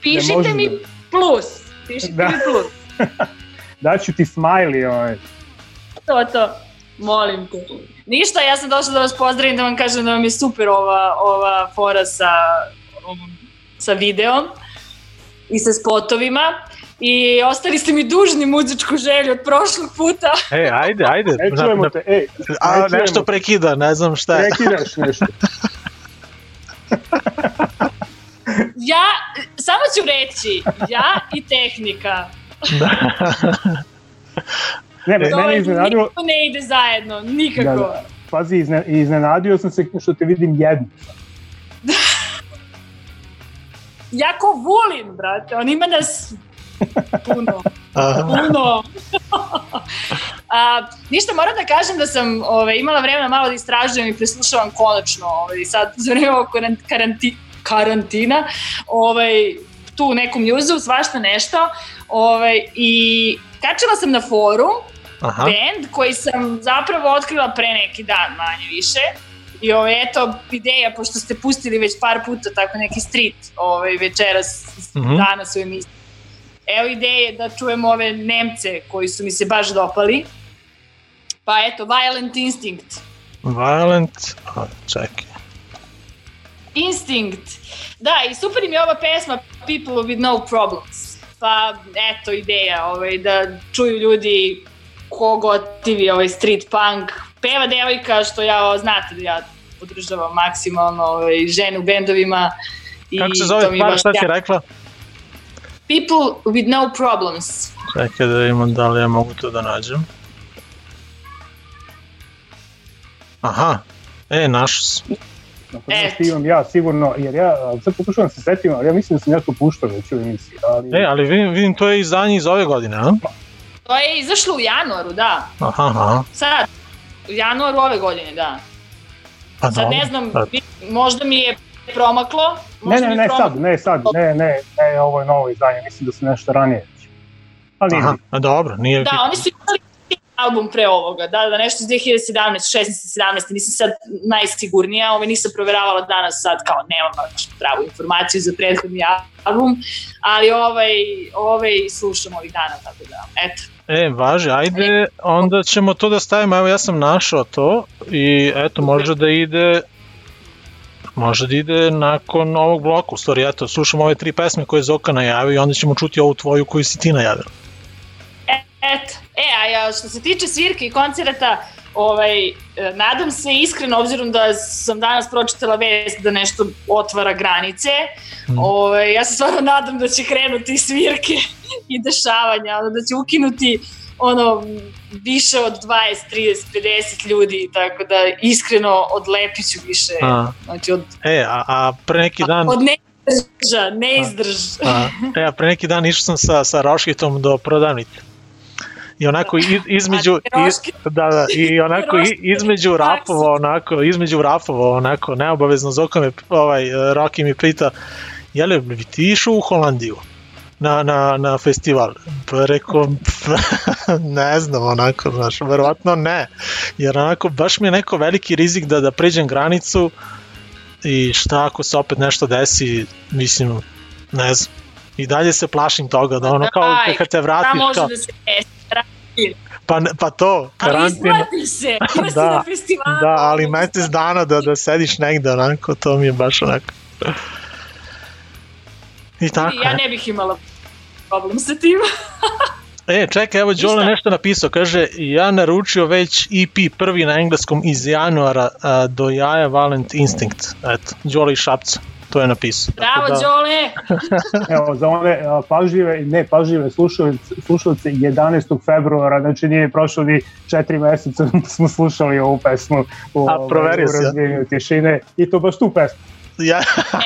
Pišite mi da- plus. Pišite Da. mi plus. Daću ti smiley, ovaj. To, to. Molim te. Ništa, ja sam došla da vas pozdravim, da vam kažem da vam je super ova, ova fora sa, ovom, sa videom i sa spotovima. I ostali ste mi dužni muzičku želju od prošlog puta. E, ajde, ajde. E, čujemo te, ej, A, e, čujemo nešto prekida, ne znam šta je. Prekidaš nešto. Ja, samo ću reći, ja i tehnika. Ne, me, To mene iznenadilo, nikako ne ide zajedno, nikako. da, da, pazi, izne, iznenadio sam se što te vidim jednu. Ja ko Vulin, brate, on ima nas puno. Puno. A, ništa, moram da kažem da sam ove, imala vremena malo da istražujem i preslušavam konačno ove, sad za vreme ovog karan- karanti, karantina ovaj, tu u nekom juzu, svašta nešto. Ovaj, I kačila sam na forum Aha. band koji sam zapravo otkrila pre neki dan, manje više. I ovo, eto, ideja, pošto ste pustili već par puta tako neki street ovaj, večeras, Mhm. danas u emisiji. Evo ideje da čujemo ove Nemce koji su mi se baš dopali. Pa eto, Violent Instinct. Violent... A, čekaj. Instinct. Da, i super im je ova pesma People with no problems. Pa eto ideja ovaj, da čuju ljudi ko gotivi ovaj street punk. Peva devojka što ja znate da ja podržavam maksimalno ovaj, žene u bendovima. I Kako se zove baš šta si sjajno. rekla? People with no problems. Čekaj da imam da li ja mogu to da nađem. Aha, e, našao sam. Da ti imam ja sigurno, jer ja, sad pokušavam da se setim, ali ja mislim da sam ja to puštao već u emisiji. Ali, E, ali vidim, vidim to je izdanje iz ove godine, a? To je izašlo u januaru, da. Aha, aha. Sad, u januaru ove godine, da. Pa Sad dobro. ne znam, Sad. možda mi je promaklo. ne, možda ne, mi ne promaklo. sad, ne sad, ne, ne, ne, ovo je novo izdanje, mislim da sam nešto ranije. Ali Aha, a dobro, nije... Da, oni su imali album pre ovoga, da, da nešto iz 2017, 16, 17, nisam sad najsigurnija, ovaj nisam proveravala danas sad kao nemam baš pravu informaciju za prethodni album, ali ovaj, ovaj slušam ovih dana, tako da, eto. E, važi, ajde, onda ćemo to da stavimo, evo ja sam našao to i eto, može da ide može da ide nakon ovog bloka, u stvari, eto, slušamo ove tri pesme koje je Zoka najavio i onda ćemo čuti ovu tvoju koju si ti najavila. Eto, e, a ja, što se tiče svirke i koncerata, ovaj, e, nadam se iskreno, obzirom da sam danas pročitala vest da nešto otvara granice, Mm. ovaj, ja se stvarno nadam da će krenuti svirke i dešavanja, ono, da će ukinuti ono, više od 20, 30, 50 ljudi, tako da iskreno odlepit ću više, A. znači od, E, a, a pre neki dan... od neizdrža, neizdrž. A, e, a pre neki dan išao sam sa, sa Roškitom do prodavnice. I onako iz, između iz, da, da, i onako između rafova onako između rafova onako neobavezno Zoko me ovaj e, Roki mi pita je li bi ti išao u Holandiju na, na, na festival? Pa rekao ne znam onako znaš verovatno ne. Jer onako baš mi je neko veliki rizik da da pređem granicu i šta ako se opet nešto desi mislim ne znam. I dalje se plašim toga da ono kao kad šta vratiš može kao, da se desi? Karantin. pa, pa to, Ali karantin. isplati se, ima si da, na festivalu. da, ali mesec dana da, da sediš negde onako, to mi je baš onako. I tako. Ja ne bih imala problem sa tim. E, čekaj, evo Đole nešto napisao, kaže, ja naručio već EP prvi na engleskom iz januara a, do jaja Valent Instinct. Eto, Đole iz Šapca. To je napisao. Bravo, da- Đole! Evo, za one a, pažljive i ne pažljive slušalice, slušalce 11. februara, znači nije prošlo ni četiri meseca smo slušali ovu pesmu u, A, proverio u razbijanju tišine i to baš tu pesmu. Ja,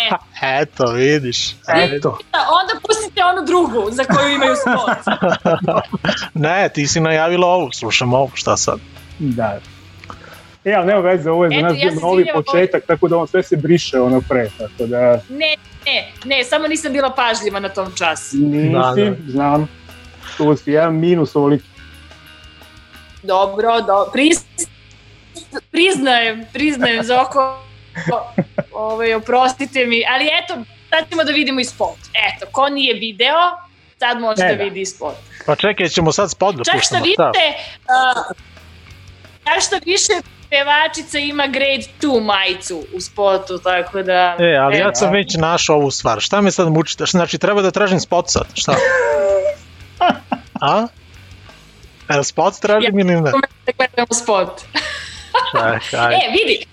eto, vidiš. Eto. Onda pustite onu drugu za koju imaju spot. Ne, ti si najavila ovu, slušam ovu, šta sad? Da. E, ali nema veze, ovo je za Eto, nas ja bio novi početak, tako da on sve se briše ono pre, tako da Ne, ne, ne, samo nisam bila pažljiva na tom času. nisi, Da, znam, tu si jedan minus ovoliki. Dobro, do, priz, priznajem, priznajem za oko, ovaj, oprostite mi, ali eto, sad ćemo da vidimo i spot. Eto, ko nije video, sad može E, da da. vidi i spot. Pa čekaj, ćemo sad spot da Čak što puštamo. vidite, uh, čak što više pevačica ima grade 2 majicu u spotu, tako da... E, ali evo. ja sam već našao ovu stvar. Šta me sad mučite? Znači, treba da tražim spot sad, šta? A? E, spot tražim ili ne? Da gledamo spot. Čekaj. E, vidi,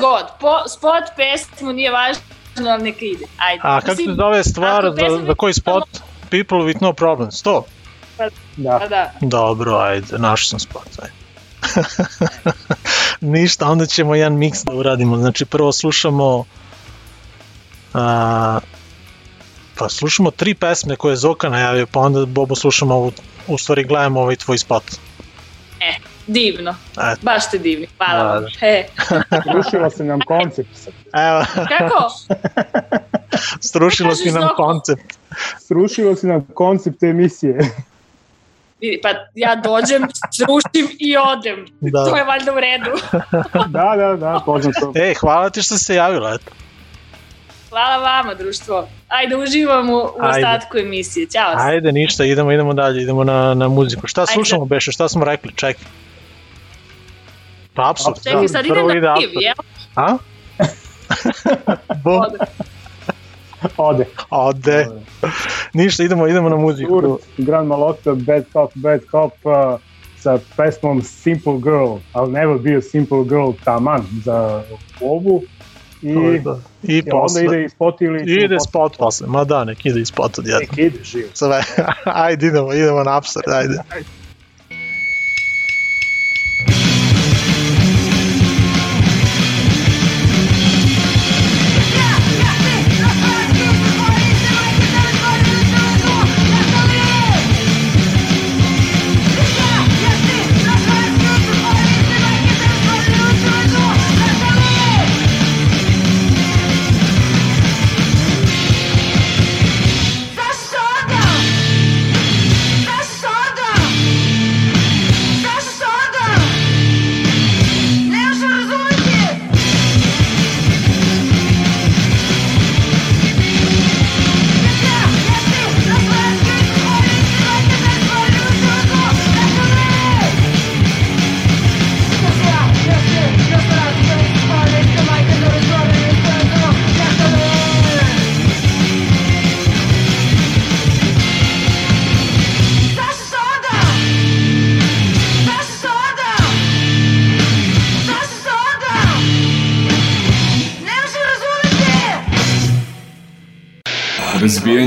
god, po, spot, pesmu, nije važno, ali neka ide. Ajde. A kako se zove stvar, za, za koji spot? People with no problems, to? Pa, Da. pa da. Dobro, ajde, našao sam spot, ajde. Ništa, onda ćemo jedan miks da uradimo. Znači, prvo slušamo... A, pa slušamo tri pesme koje je Zoka najavio, pa onda Bobo slušamo ovu, u stvari gledamo ovaj tvoj spot. E, divno. Eto. Baš ste divni, hvala Da, vam. da. E, Rušila se nam koncept. Evo, kako? strušilo si nam koncept. Srušilo si nam koncept emisije. Pa ja dođem, srušim i odem. Da. To je valjda u redu. da, da, da, poznato. E, hvala ti što si se javila, eto. Hvala vama, društvo. Ajde, uživamo u Ajde. ostatku emisije. Ćao. Ajde, ništa, idemo, idemo dalje, idemo na, na muziku. Šta slušamo, Beše, šta smo rekli, čekaj. Pa, apsurd, Čekaj, da, sad idem na piv, jel? A? Bum. Ode. Ode. Ništa, idemo, idemo na muziku. Urt, Grand Malota, Bad Cop, Bad Cop uh, sa pesmom Simple Girl, ali never bio Simple Girl taman za ovu. I, to. I I onda posle. ide i spot ili... Ide spot posle, ma da, nek ide i spot odjedno. Nek ide, živo. Sve, ajde idemo, idemo na absurd, ajde.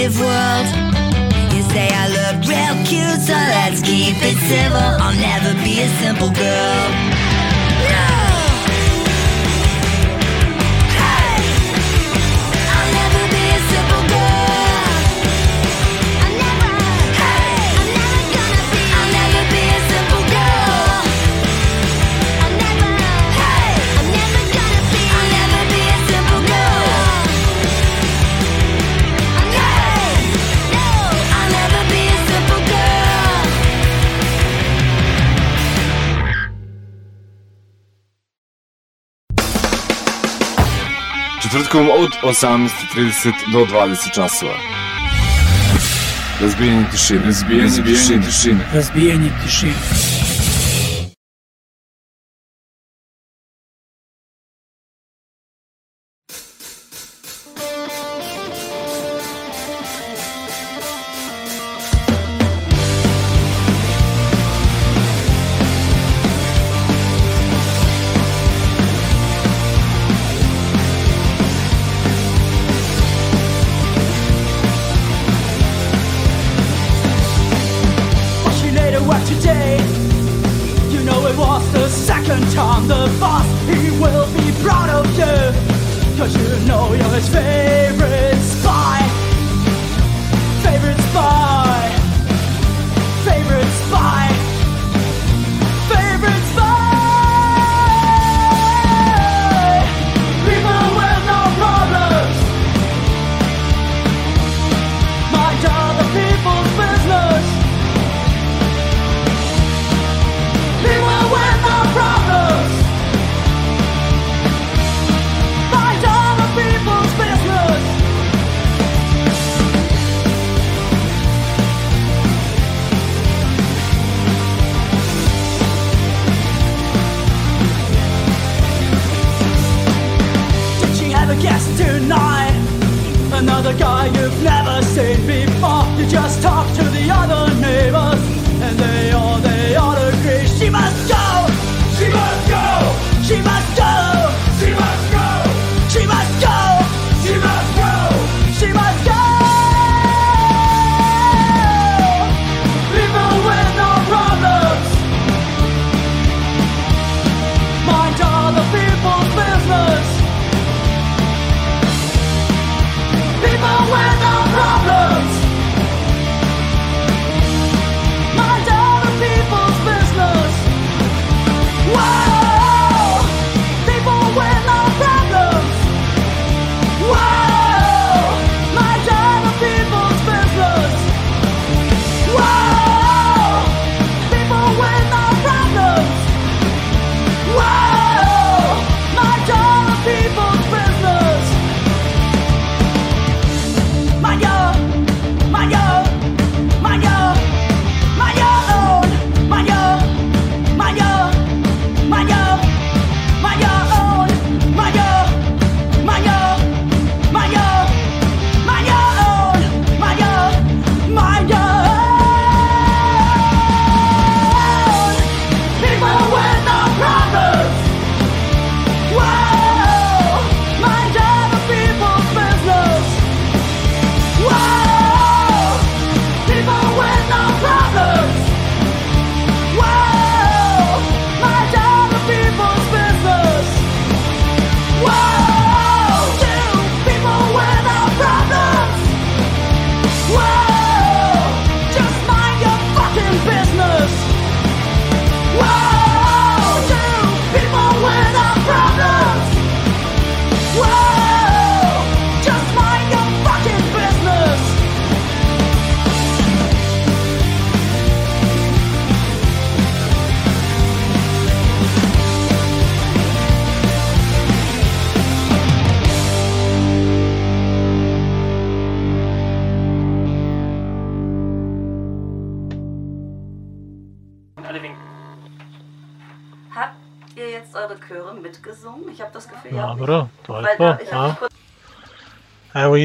creative world. You say I look real cute, so let's keep it civil. I'll never be a simple girl. utorkom od 18.30 do 20 časova. Razbijanje tišine. Razbijanje, Razbijanje tišine. Razbijanje tišine. Razbijanje tišine.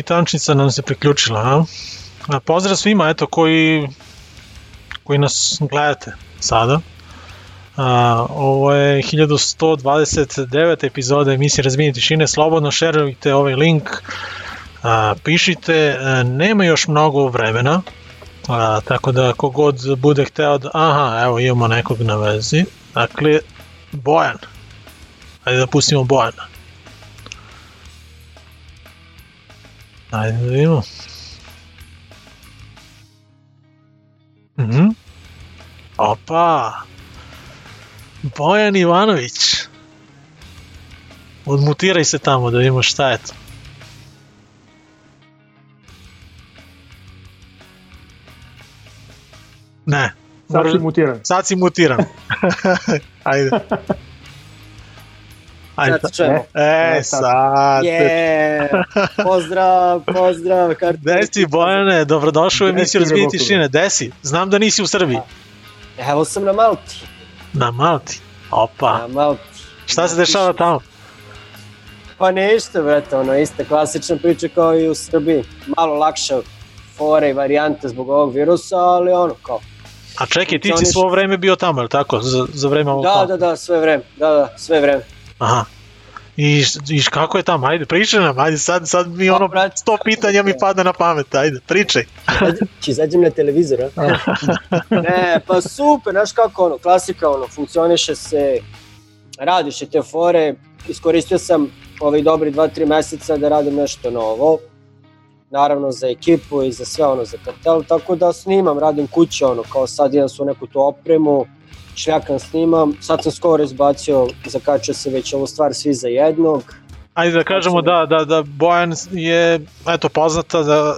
Tančica nam se priključila. A? A, Pozdrav svima eto, koji, koji nas gledate sada. A, ovo je 1129 epizoda emisije Razbijenje tišine. Slobodno šerujte ovaj link. A, pišite, a, nema još mnogo vremena. A, tako da kogod bude hteo da... Aha, evo imamo nekog na vezi. Dakle, Bojan. Ajde da pustimo Bojana. Ajde da vidimo. Mhm. Opa! Bojan Ivanović. Odmutiraj se tamo da vidimo šta je to. Ne. Sad si mutiran. Sad si mutiran. Ajde. Ajde. Sad čujemo. E, sad. Je, pozdrav, pozdrav. Gde si Bojane, dobrodošao u emisiju Reboko? tišine. Gde si? Znam da nisi u Srbiji. Evo sam na Malti. Na Malti. Opa. Na Malti. Šta se dešava tamo? Pa ništa, brate, ono, ista klasična priča kao i u Srbiji. Malo lakša fore i varijante zbog ovog virusa, ali ono, kao. A čekaj, ti si svo vreme bio tamo, je tako? Za, za vreme ovog Da, da, da, sve vreme, da, da, sve vreme. Aha. I, i kako je tamo? Ajde, pričaj nam, ajde, sad, sad mi ono, sto pitanja mi pada na pamet, ajde, pričaj. Či izađem na televizor, a? ne, pa super, znaš kako, ono, klasika, ono, funkcioniše se, radiš te fore, iskoristio sam ovih dobri 2-3 meseca da radim nešto novo, naravno za ekipu i za sve ono za kartel, tako da snimam, radim kuće, ono, kao sad idem su neku tu opremu, šljakam snimam, sad sam skoro izbacio, zakačio se već ovu stvar svi za jednog, Ajde da kažemo da, da, da Bojan je eto, poznata da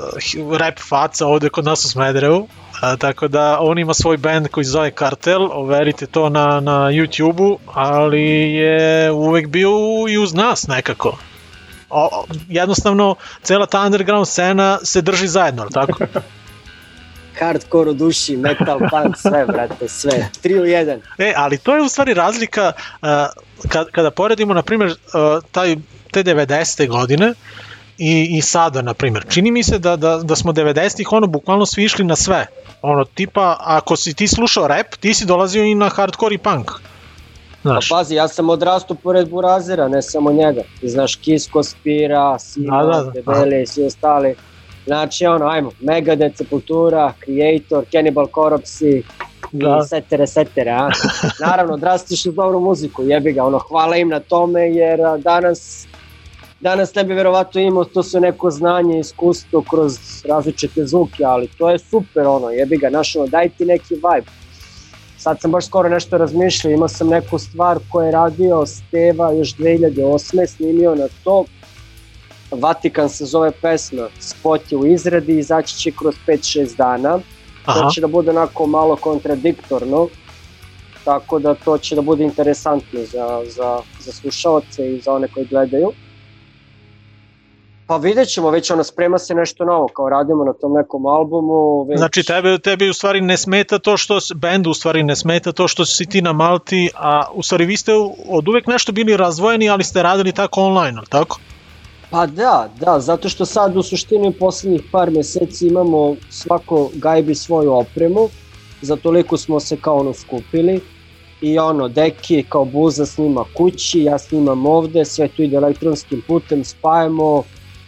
rap faca ovde kod nas u Smederevu, a, tako da on ima svoj band koji se zove Kartel, overite to na, na YouTube-u, ali je uvek bio i uz nas nekako. O, o, jednostavno, cela ta underground scena se drži zajedno, ali tako? hardcore u duši, metal, punk, sve, brate, sve, 3 u 1. E, ali to je u stvari razlika uh, kad, kada poredimo, na primjer, uh, taj, te 90. godine i, i sada, na primjer. Čini mi se da, da, da smo 90-ih ono bukvalno svi išli na sve. Ono, tipa, ako si ti slušao rap, ti si dolazio i na hardcore i punk. Znaš. Pa pazi, ja sam odrastao pored Burazira, ne samo njega. Ti znaš Kisko, Spira, Sima, Da, da, da. Debele i svi ostali. Znači, ono, ajmo, Megadeth, Sepultura, Creator, Cannibal Corpse Da. i setere, setere, a? Naravno, drastično dobru muziku, jebi ga, ono, hvala im na tome, jer danas danas ne bi verovatno imao to sve neko znanje i iskustvo kroz različite zvuke, ali to je super, ono, jebi ga, znaš, ono, daj ti neki vibe. Sad sam baš skoro nešto razmišljao, imao sam neku stvar koju je radio Steva još 2008. snimio na to. Vatikan se zove pesma, spot je u izradi, izaći će kroz 5-6 dana. Aha. To će da bude onako malo kontradiktorno, tako da to će da bude interesantno za, za, za slušalce i za one koji gledaju. Pa vidjet ćemo, već ono, sprema se nešto novo, kao radimo na tom nekom albumu. Već... Znači, tebe, tebi u stvari ne smeta to što, bendu u stvari ne smeta to što si ti na Malti, a u stvari vi ste od uvek nešto bili razvojeni, ali ste radili tako online, ali tako? Pa da, da, zato što sad u suštini poslednjih par meseci imamo svako gajbi svoju opremu, za toliko smo se kao ono skupili i ono, Deki kao buza snima kući, ja snimam ovde, sve to ide elektronskim putem, spajamo,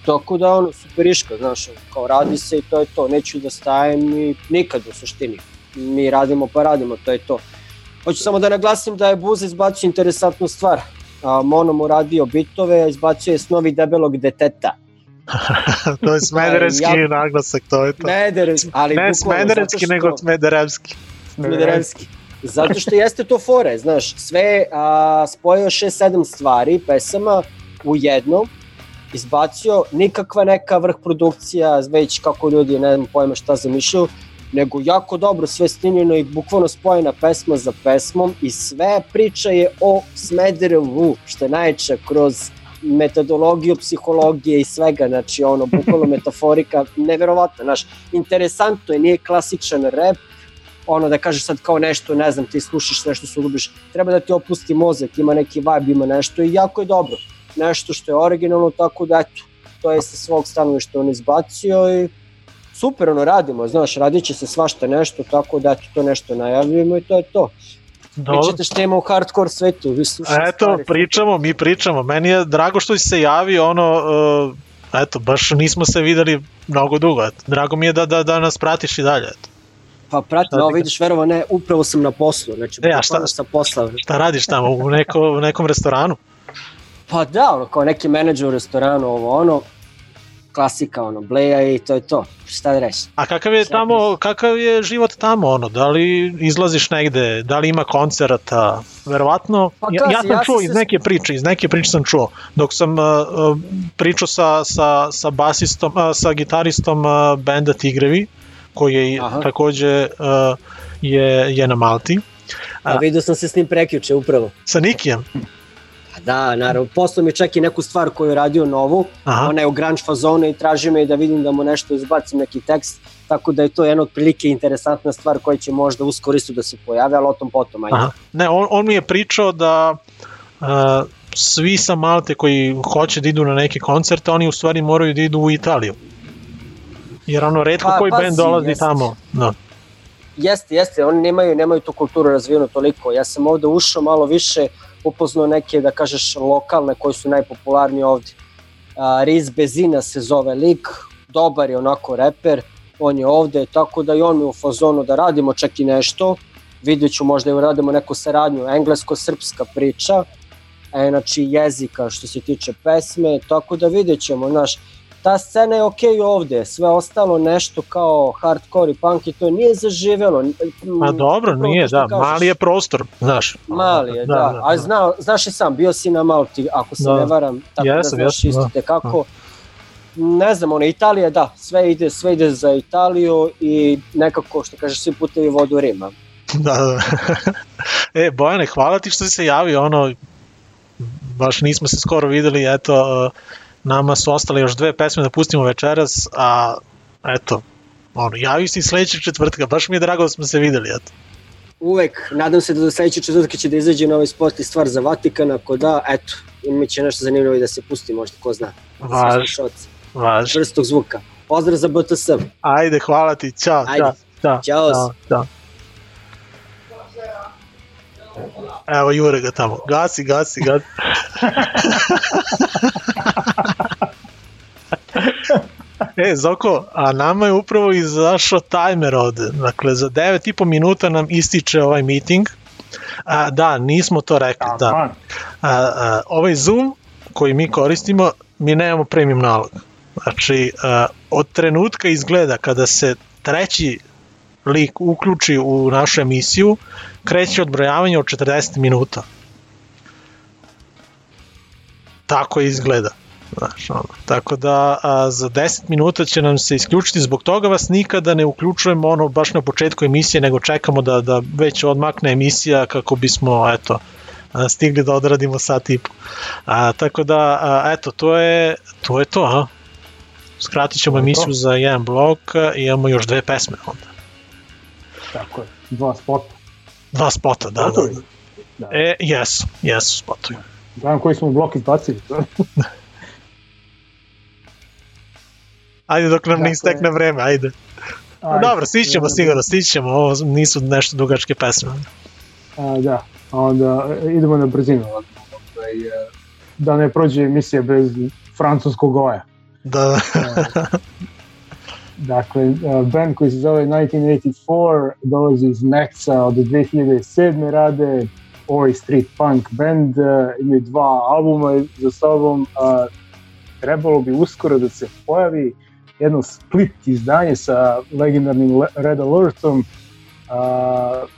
tako da ono, superiška, znaš, kao radi se i to je to, neću da stajem i nikad u suštini, mi radimo pa radimo, to je to. Hoću samo da naglasim da je Buza izbacio interesantnu stvar, a, Mono mu radio bitove, a izbacio je snovi debelog deteta. to je smederevski Ja- naglasak, to je to. Smederevski, ali ne smederevski, što- nego smederevski. Smederevski. Zato što jeste to fore, znaš, sve a, spojio 6-7 stvari, pesama u jednom, izbacio nikakva neka vrh produkcija, već kako ljudi ne znam pojma šta zamišljaju, nego jako dobro sve snimljeno i bukvalno spojena pesma za pesmom i sve priča je o Smederevu, što je najče kroz metodologiju psihologije i svega, znači ono, bukvalno metaforika, neverovatno, znaš, interesantno je, nije klasičan rap, ono da kažeš sad kao nešto, ne znam, ti slušaš nešto što ljubiš, treba da ti opusti mozak, ima neki vibe, ima nešto i jako je dobro. Nešto što je originalno, tako da eto, to je sa svog stanovišta on izbacio i super, ono, radimo, znaš, radit će se svašta nešto, tako da eto, to nešto najavljujemo i to je to. Dobro. Pričate šta ima u hardcore svetu, vi slušate Eto, stvari. pričamo, mi pričamo. Meni je drago što si se javio, ono, uh, eto, baš nismo se videli mnogo dugo, eto. Drago mi je da, da, da nas pratiš i dalje, eto. Pa pratim, Šta ti ovo vidiš, verovo ne, upravo sam na poslu, znači, E, a šta- bukvalno sa posla. Šta radiš tamo, u, neko, u nekom restoranu? Pa da, ono, kao neki menadžer u restoranu, ovo ono, klasika, ono, bleja i to je to. Šta da reći? A kakav je tamo, kakav je život tamo, ono, da li izlaziš negde, da li ima koncerata, verovatno, Pa ja, ja sam ja čuo iz neke priče, iz neke priče sam čuo, dok sam uh, uh, pričao sa, sa, sa basistom, uh, sa gitaristom uh, benda Tigrevi, koji je Aha. takođe uh, je, je na Malti, A vidio sam se s njim prekjuče upravo. sa Nikijem, da, naravno, poslao mi čak i neku stvar koju je radio novu, Aha. ona je u grunge fazonu i traži me da vidim da mu nešto izbacim, neki tekst, tako da je to jedna od prilike interesantna stvar koja će možda uskoro isto da se pojave, ali o tom potom, ajde. Aha. Ne, on, on mi je pričao da uh, svi sa Malte koji hoće da idu na neke koncerte, oni u stvari moraju da idu u Italiju. Jer ono, redko Pa, koji pazi, band dolazi jeste. tamo. Da. Jeste, jeste, oni nemaju, nemaju tu kulturu razvijenu toliko. Ja sam ovde ušao malo više, upoznao neke, da kažeš, lokalne koji su najpopularniji ovde. Riz Bezina se zove lik, dobar je onako reper, on je ovde, tako da i on je u fazonu da radimo čak i nešto. Vidjet ću možda i radimo neku saradnju, englesko-srpska priča, e, znači jezika što se tiče pesme, tako da vidjet ćemo, znaš, ta scena je okej ovde, sve ostalo nešto kao hardcore i punk i to nije zaživelo. A dobro, Upravo nije, da, kažeš. mali je prostor, znaš. Mali je, da. Da, da, da, A da. zna, znaš i sam, bio si na Malti, ako se Da. ne varam, tako da Jesam, znaš jesam, isto da. kako. Ne znam, ono, Italija, da, sve ide, sve ide za Italiju i nekako, što kažeš, svi putevi vodu u Rima. Da, da. e, Bojane, hvala ti što si se javio, ono, baš nismo se skoro videli, eto, uh, nama su ostale još dve pesme da pustimo večeras, a eto, ono, javi se i sledećeg četvrtka, baš mi je drago da smo se videli, eto. Uvek, nadam se da do sledeće četvrtke će da izađe novi spot i stvar za Vatikan, ako da, eto, imat će nešto zanimljivo i da se pusti, možda, ko zna. Važ. Važ. Vrstog zvuka. Pozdrav za BTS. Ajde, hvala ti, ćao, Ajde. ćao, Ćao. ćao, ćao. Evo Jure ga tamo, gasi, gasi, gasi. E, Zoko, a nama je upravo izašao tajmer ovde. Dakle, za 9,5 minuta nam ističe ovaj meeting. A, da, nismo to rekli. Da. A, a, ovaj Zoom koji mi koristimo, mi nemamo premium nalog. Znači, a, od trenutka izgleda kada se treći lik uključi u našu emisiju, kreće odbrojavanje od 40 minuta. Tako izgleda. Znaš, ono. Tako da a, za 10 minuta će nam se isključiti, zbog toga vas nikada ne uključujemo ono baš na početku emisije, nego čekamo da, da već odmakne emisija kako bismo, eto, a, stigli da odradimo sat i po. A, tako da, a, eto, to je to, je to a? Skratit ćemo To je to. emisiju za jedan blok i imamo još dve pesme onda. Tako je, dva spota. Dva spota, da, da. Spotovi. da. E, jesu, jesu spotovi. Gledam koji smo blok izbacili. Ajde dok nam ne Dakle- istekne vreme, ajde. Ajde. Dobro, stićemo sigurno, stićemo, ovo nisu nešto dugačke pesme. A, da, onda e, idemo na brzinu. Ovaj, e, Da ne prođe emisija bez francuskog goja. Da, Dakle, uh, band koji se zove 1984 dolazi iz Meksa od 2007. rade Oi Street Punk band, imaju dva albuma za sobom, trebalo bi uskoro da se pojavi jedno split izdanje sa legendarnim Le- Red Alertom uh,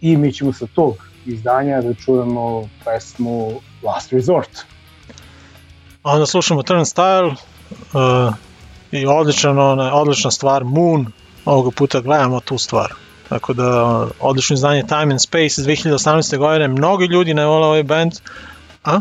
i mi ćemo sa tog izdanja da čujemo pesmu Last Resort. onda slušamo Turnstile uh, i odličan, ona, odlična stvar, Moon, ovoga puta gledamo tu stvar. Tako da, odlično izdanje Time and Space iz 2018. godine, mnogi ljudi ne vole ovaj band. A?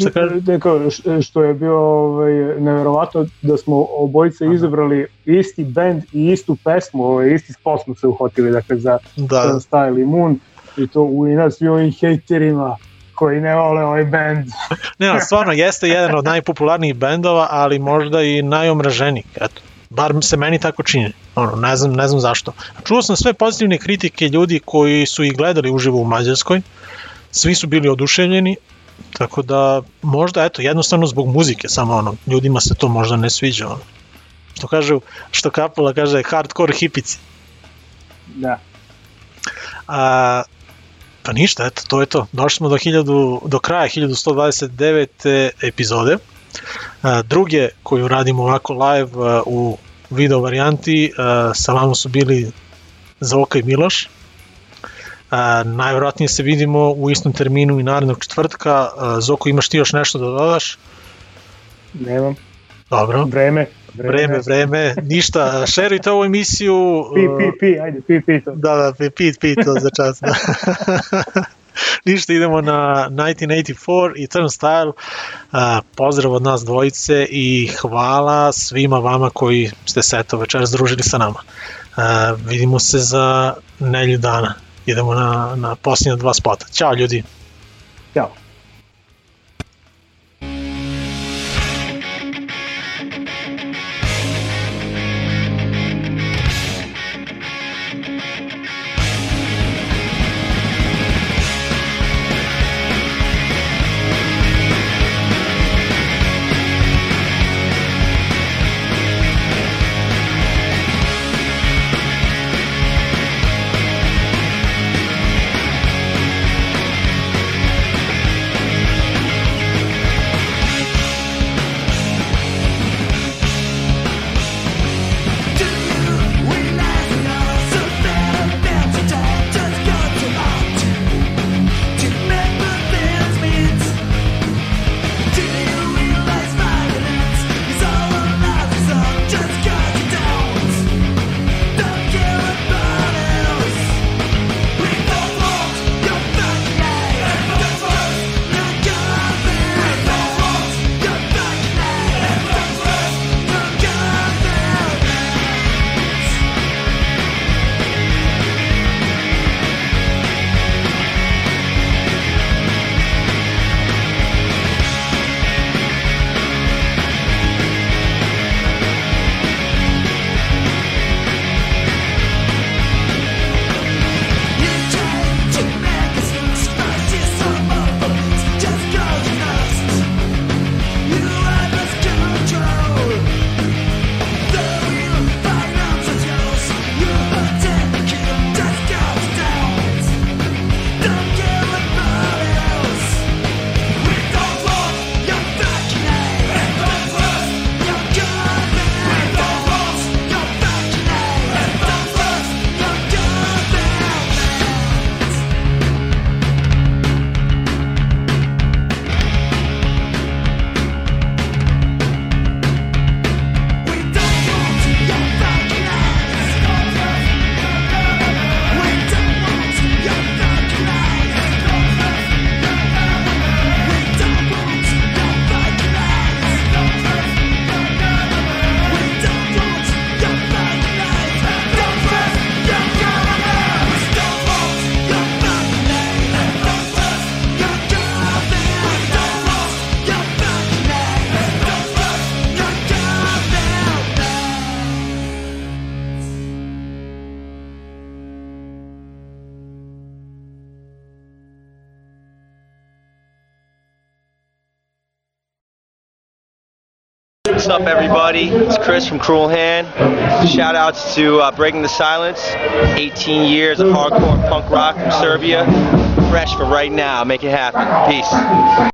Šta kažeš? Neko, što je bio ovaj, neverovatno da smo obojice izabrali isti band i istu pesmu, ovaj, isti spot smo se uhvatili dakle, za Da. Style i Moon i to u inat svim ovim hejterima koji ne vole ovaj band. Ne, ali stvarno jeste jedan od najpopularnijih bendova, ali možda i najomraženijih, eto. Bar se meni tako čini. Ono, ne znam, ne znam zašto. Čuo sam sve pozitivne kritike ljudi koji su ih gledali uživo u Mađarskoj. Svi su bili oduševljeni, tako da možda, eto, jednostavno zbog muzike, samo ono, ljudima se to možda ne sviđa. Ono. Što kažu, što Kapula kaže, hardcore hipici. Da. A, pa ništa, eto, to je to. Došli smo do, 1000, do kraja 1129. epizode. A, druge koju radimo ovako live a, u video varijanti, a, sa vama su bili Zoka i Miloš. A, najvjerojatnije se vidimo u istom terminu i narednog četvrtka. A, Zoko, imaš ti još nešto da dodaš? Nemam. Dobro. Vreme. Vreme, vreme, ništa, šerujte ovu emisiju. Pi, pi, pi, ajde, pi, pi to. Da, da, pi, pi, pi to za čas. Da. Ništa, idemo na 1984 i Turnstile. A, pozdrav od nas dvojice i hvala svima vama koji ste se eto večeras združili sa nama. Vidimo se za nelju dana. Idemo na, na posljednja dva spota. Ćao ljudi. Ćao. What's up, everybody? It's Chris from Cruel Hand. Shout outs to uh, Breaking the Silence. 18 years of hardcore punk rock from Serbia. Fresh for right now. Make it happen. Peace.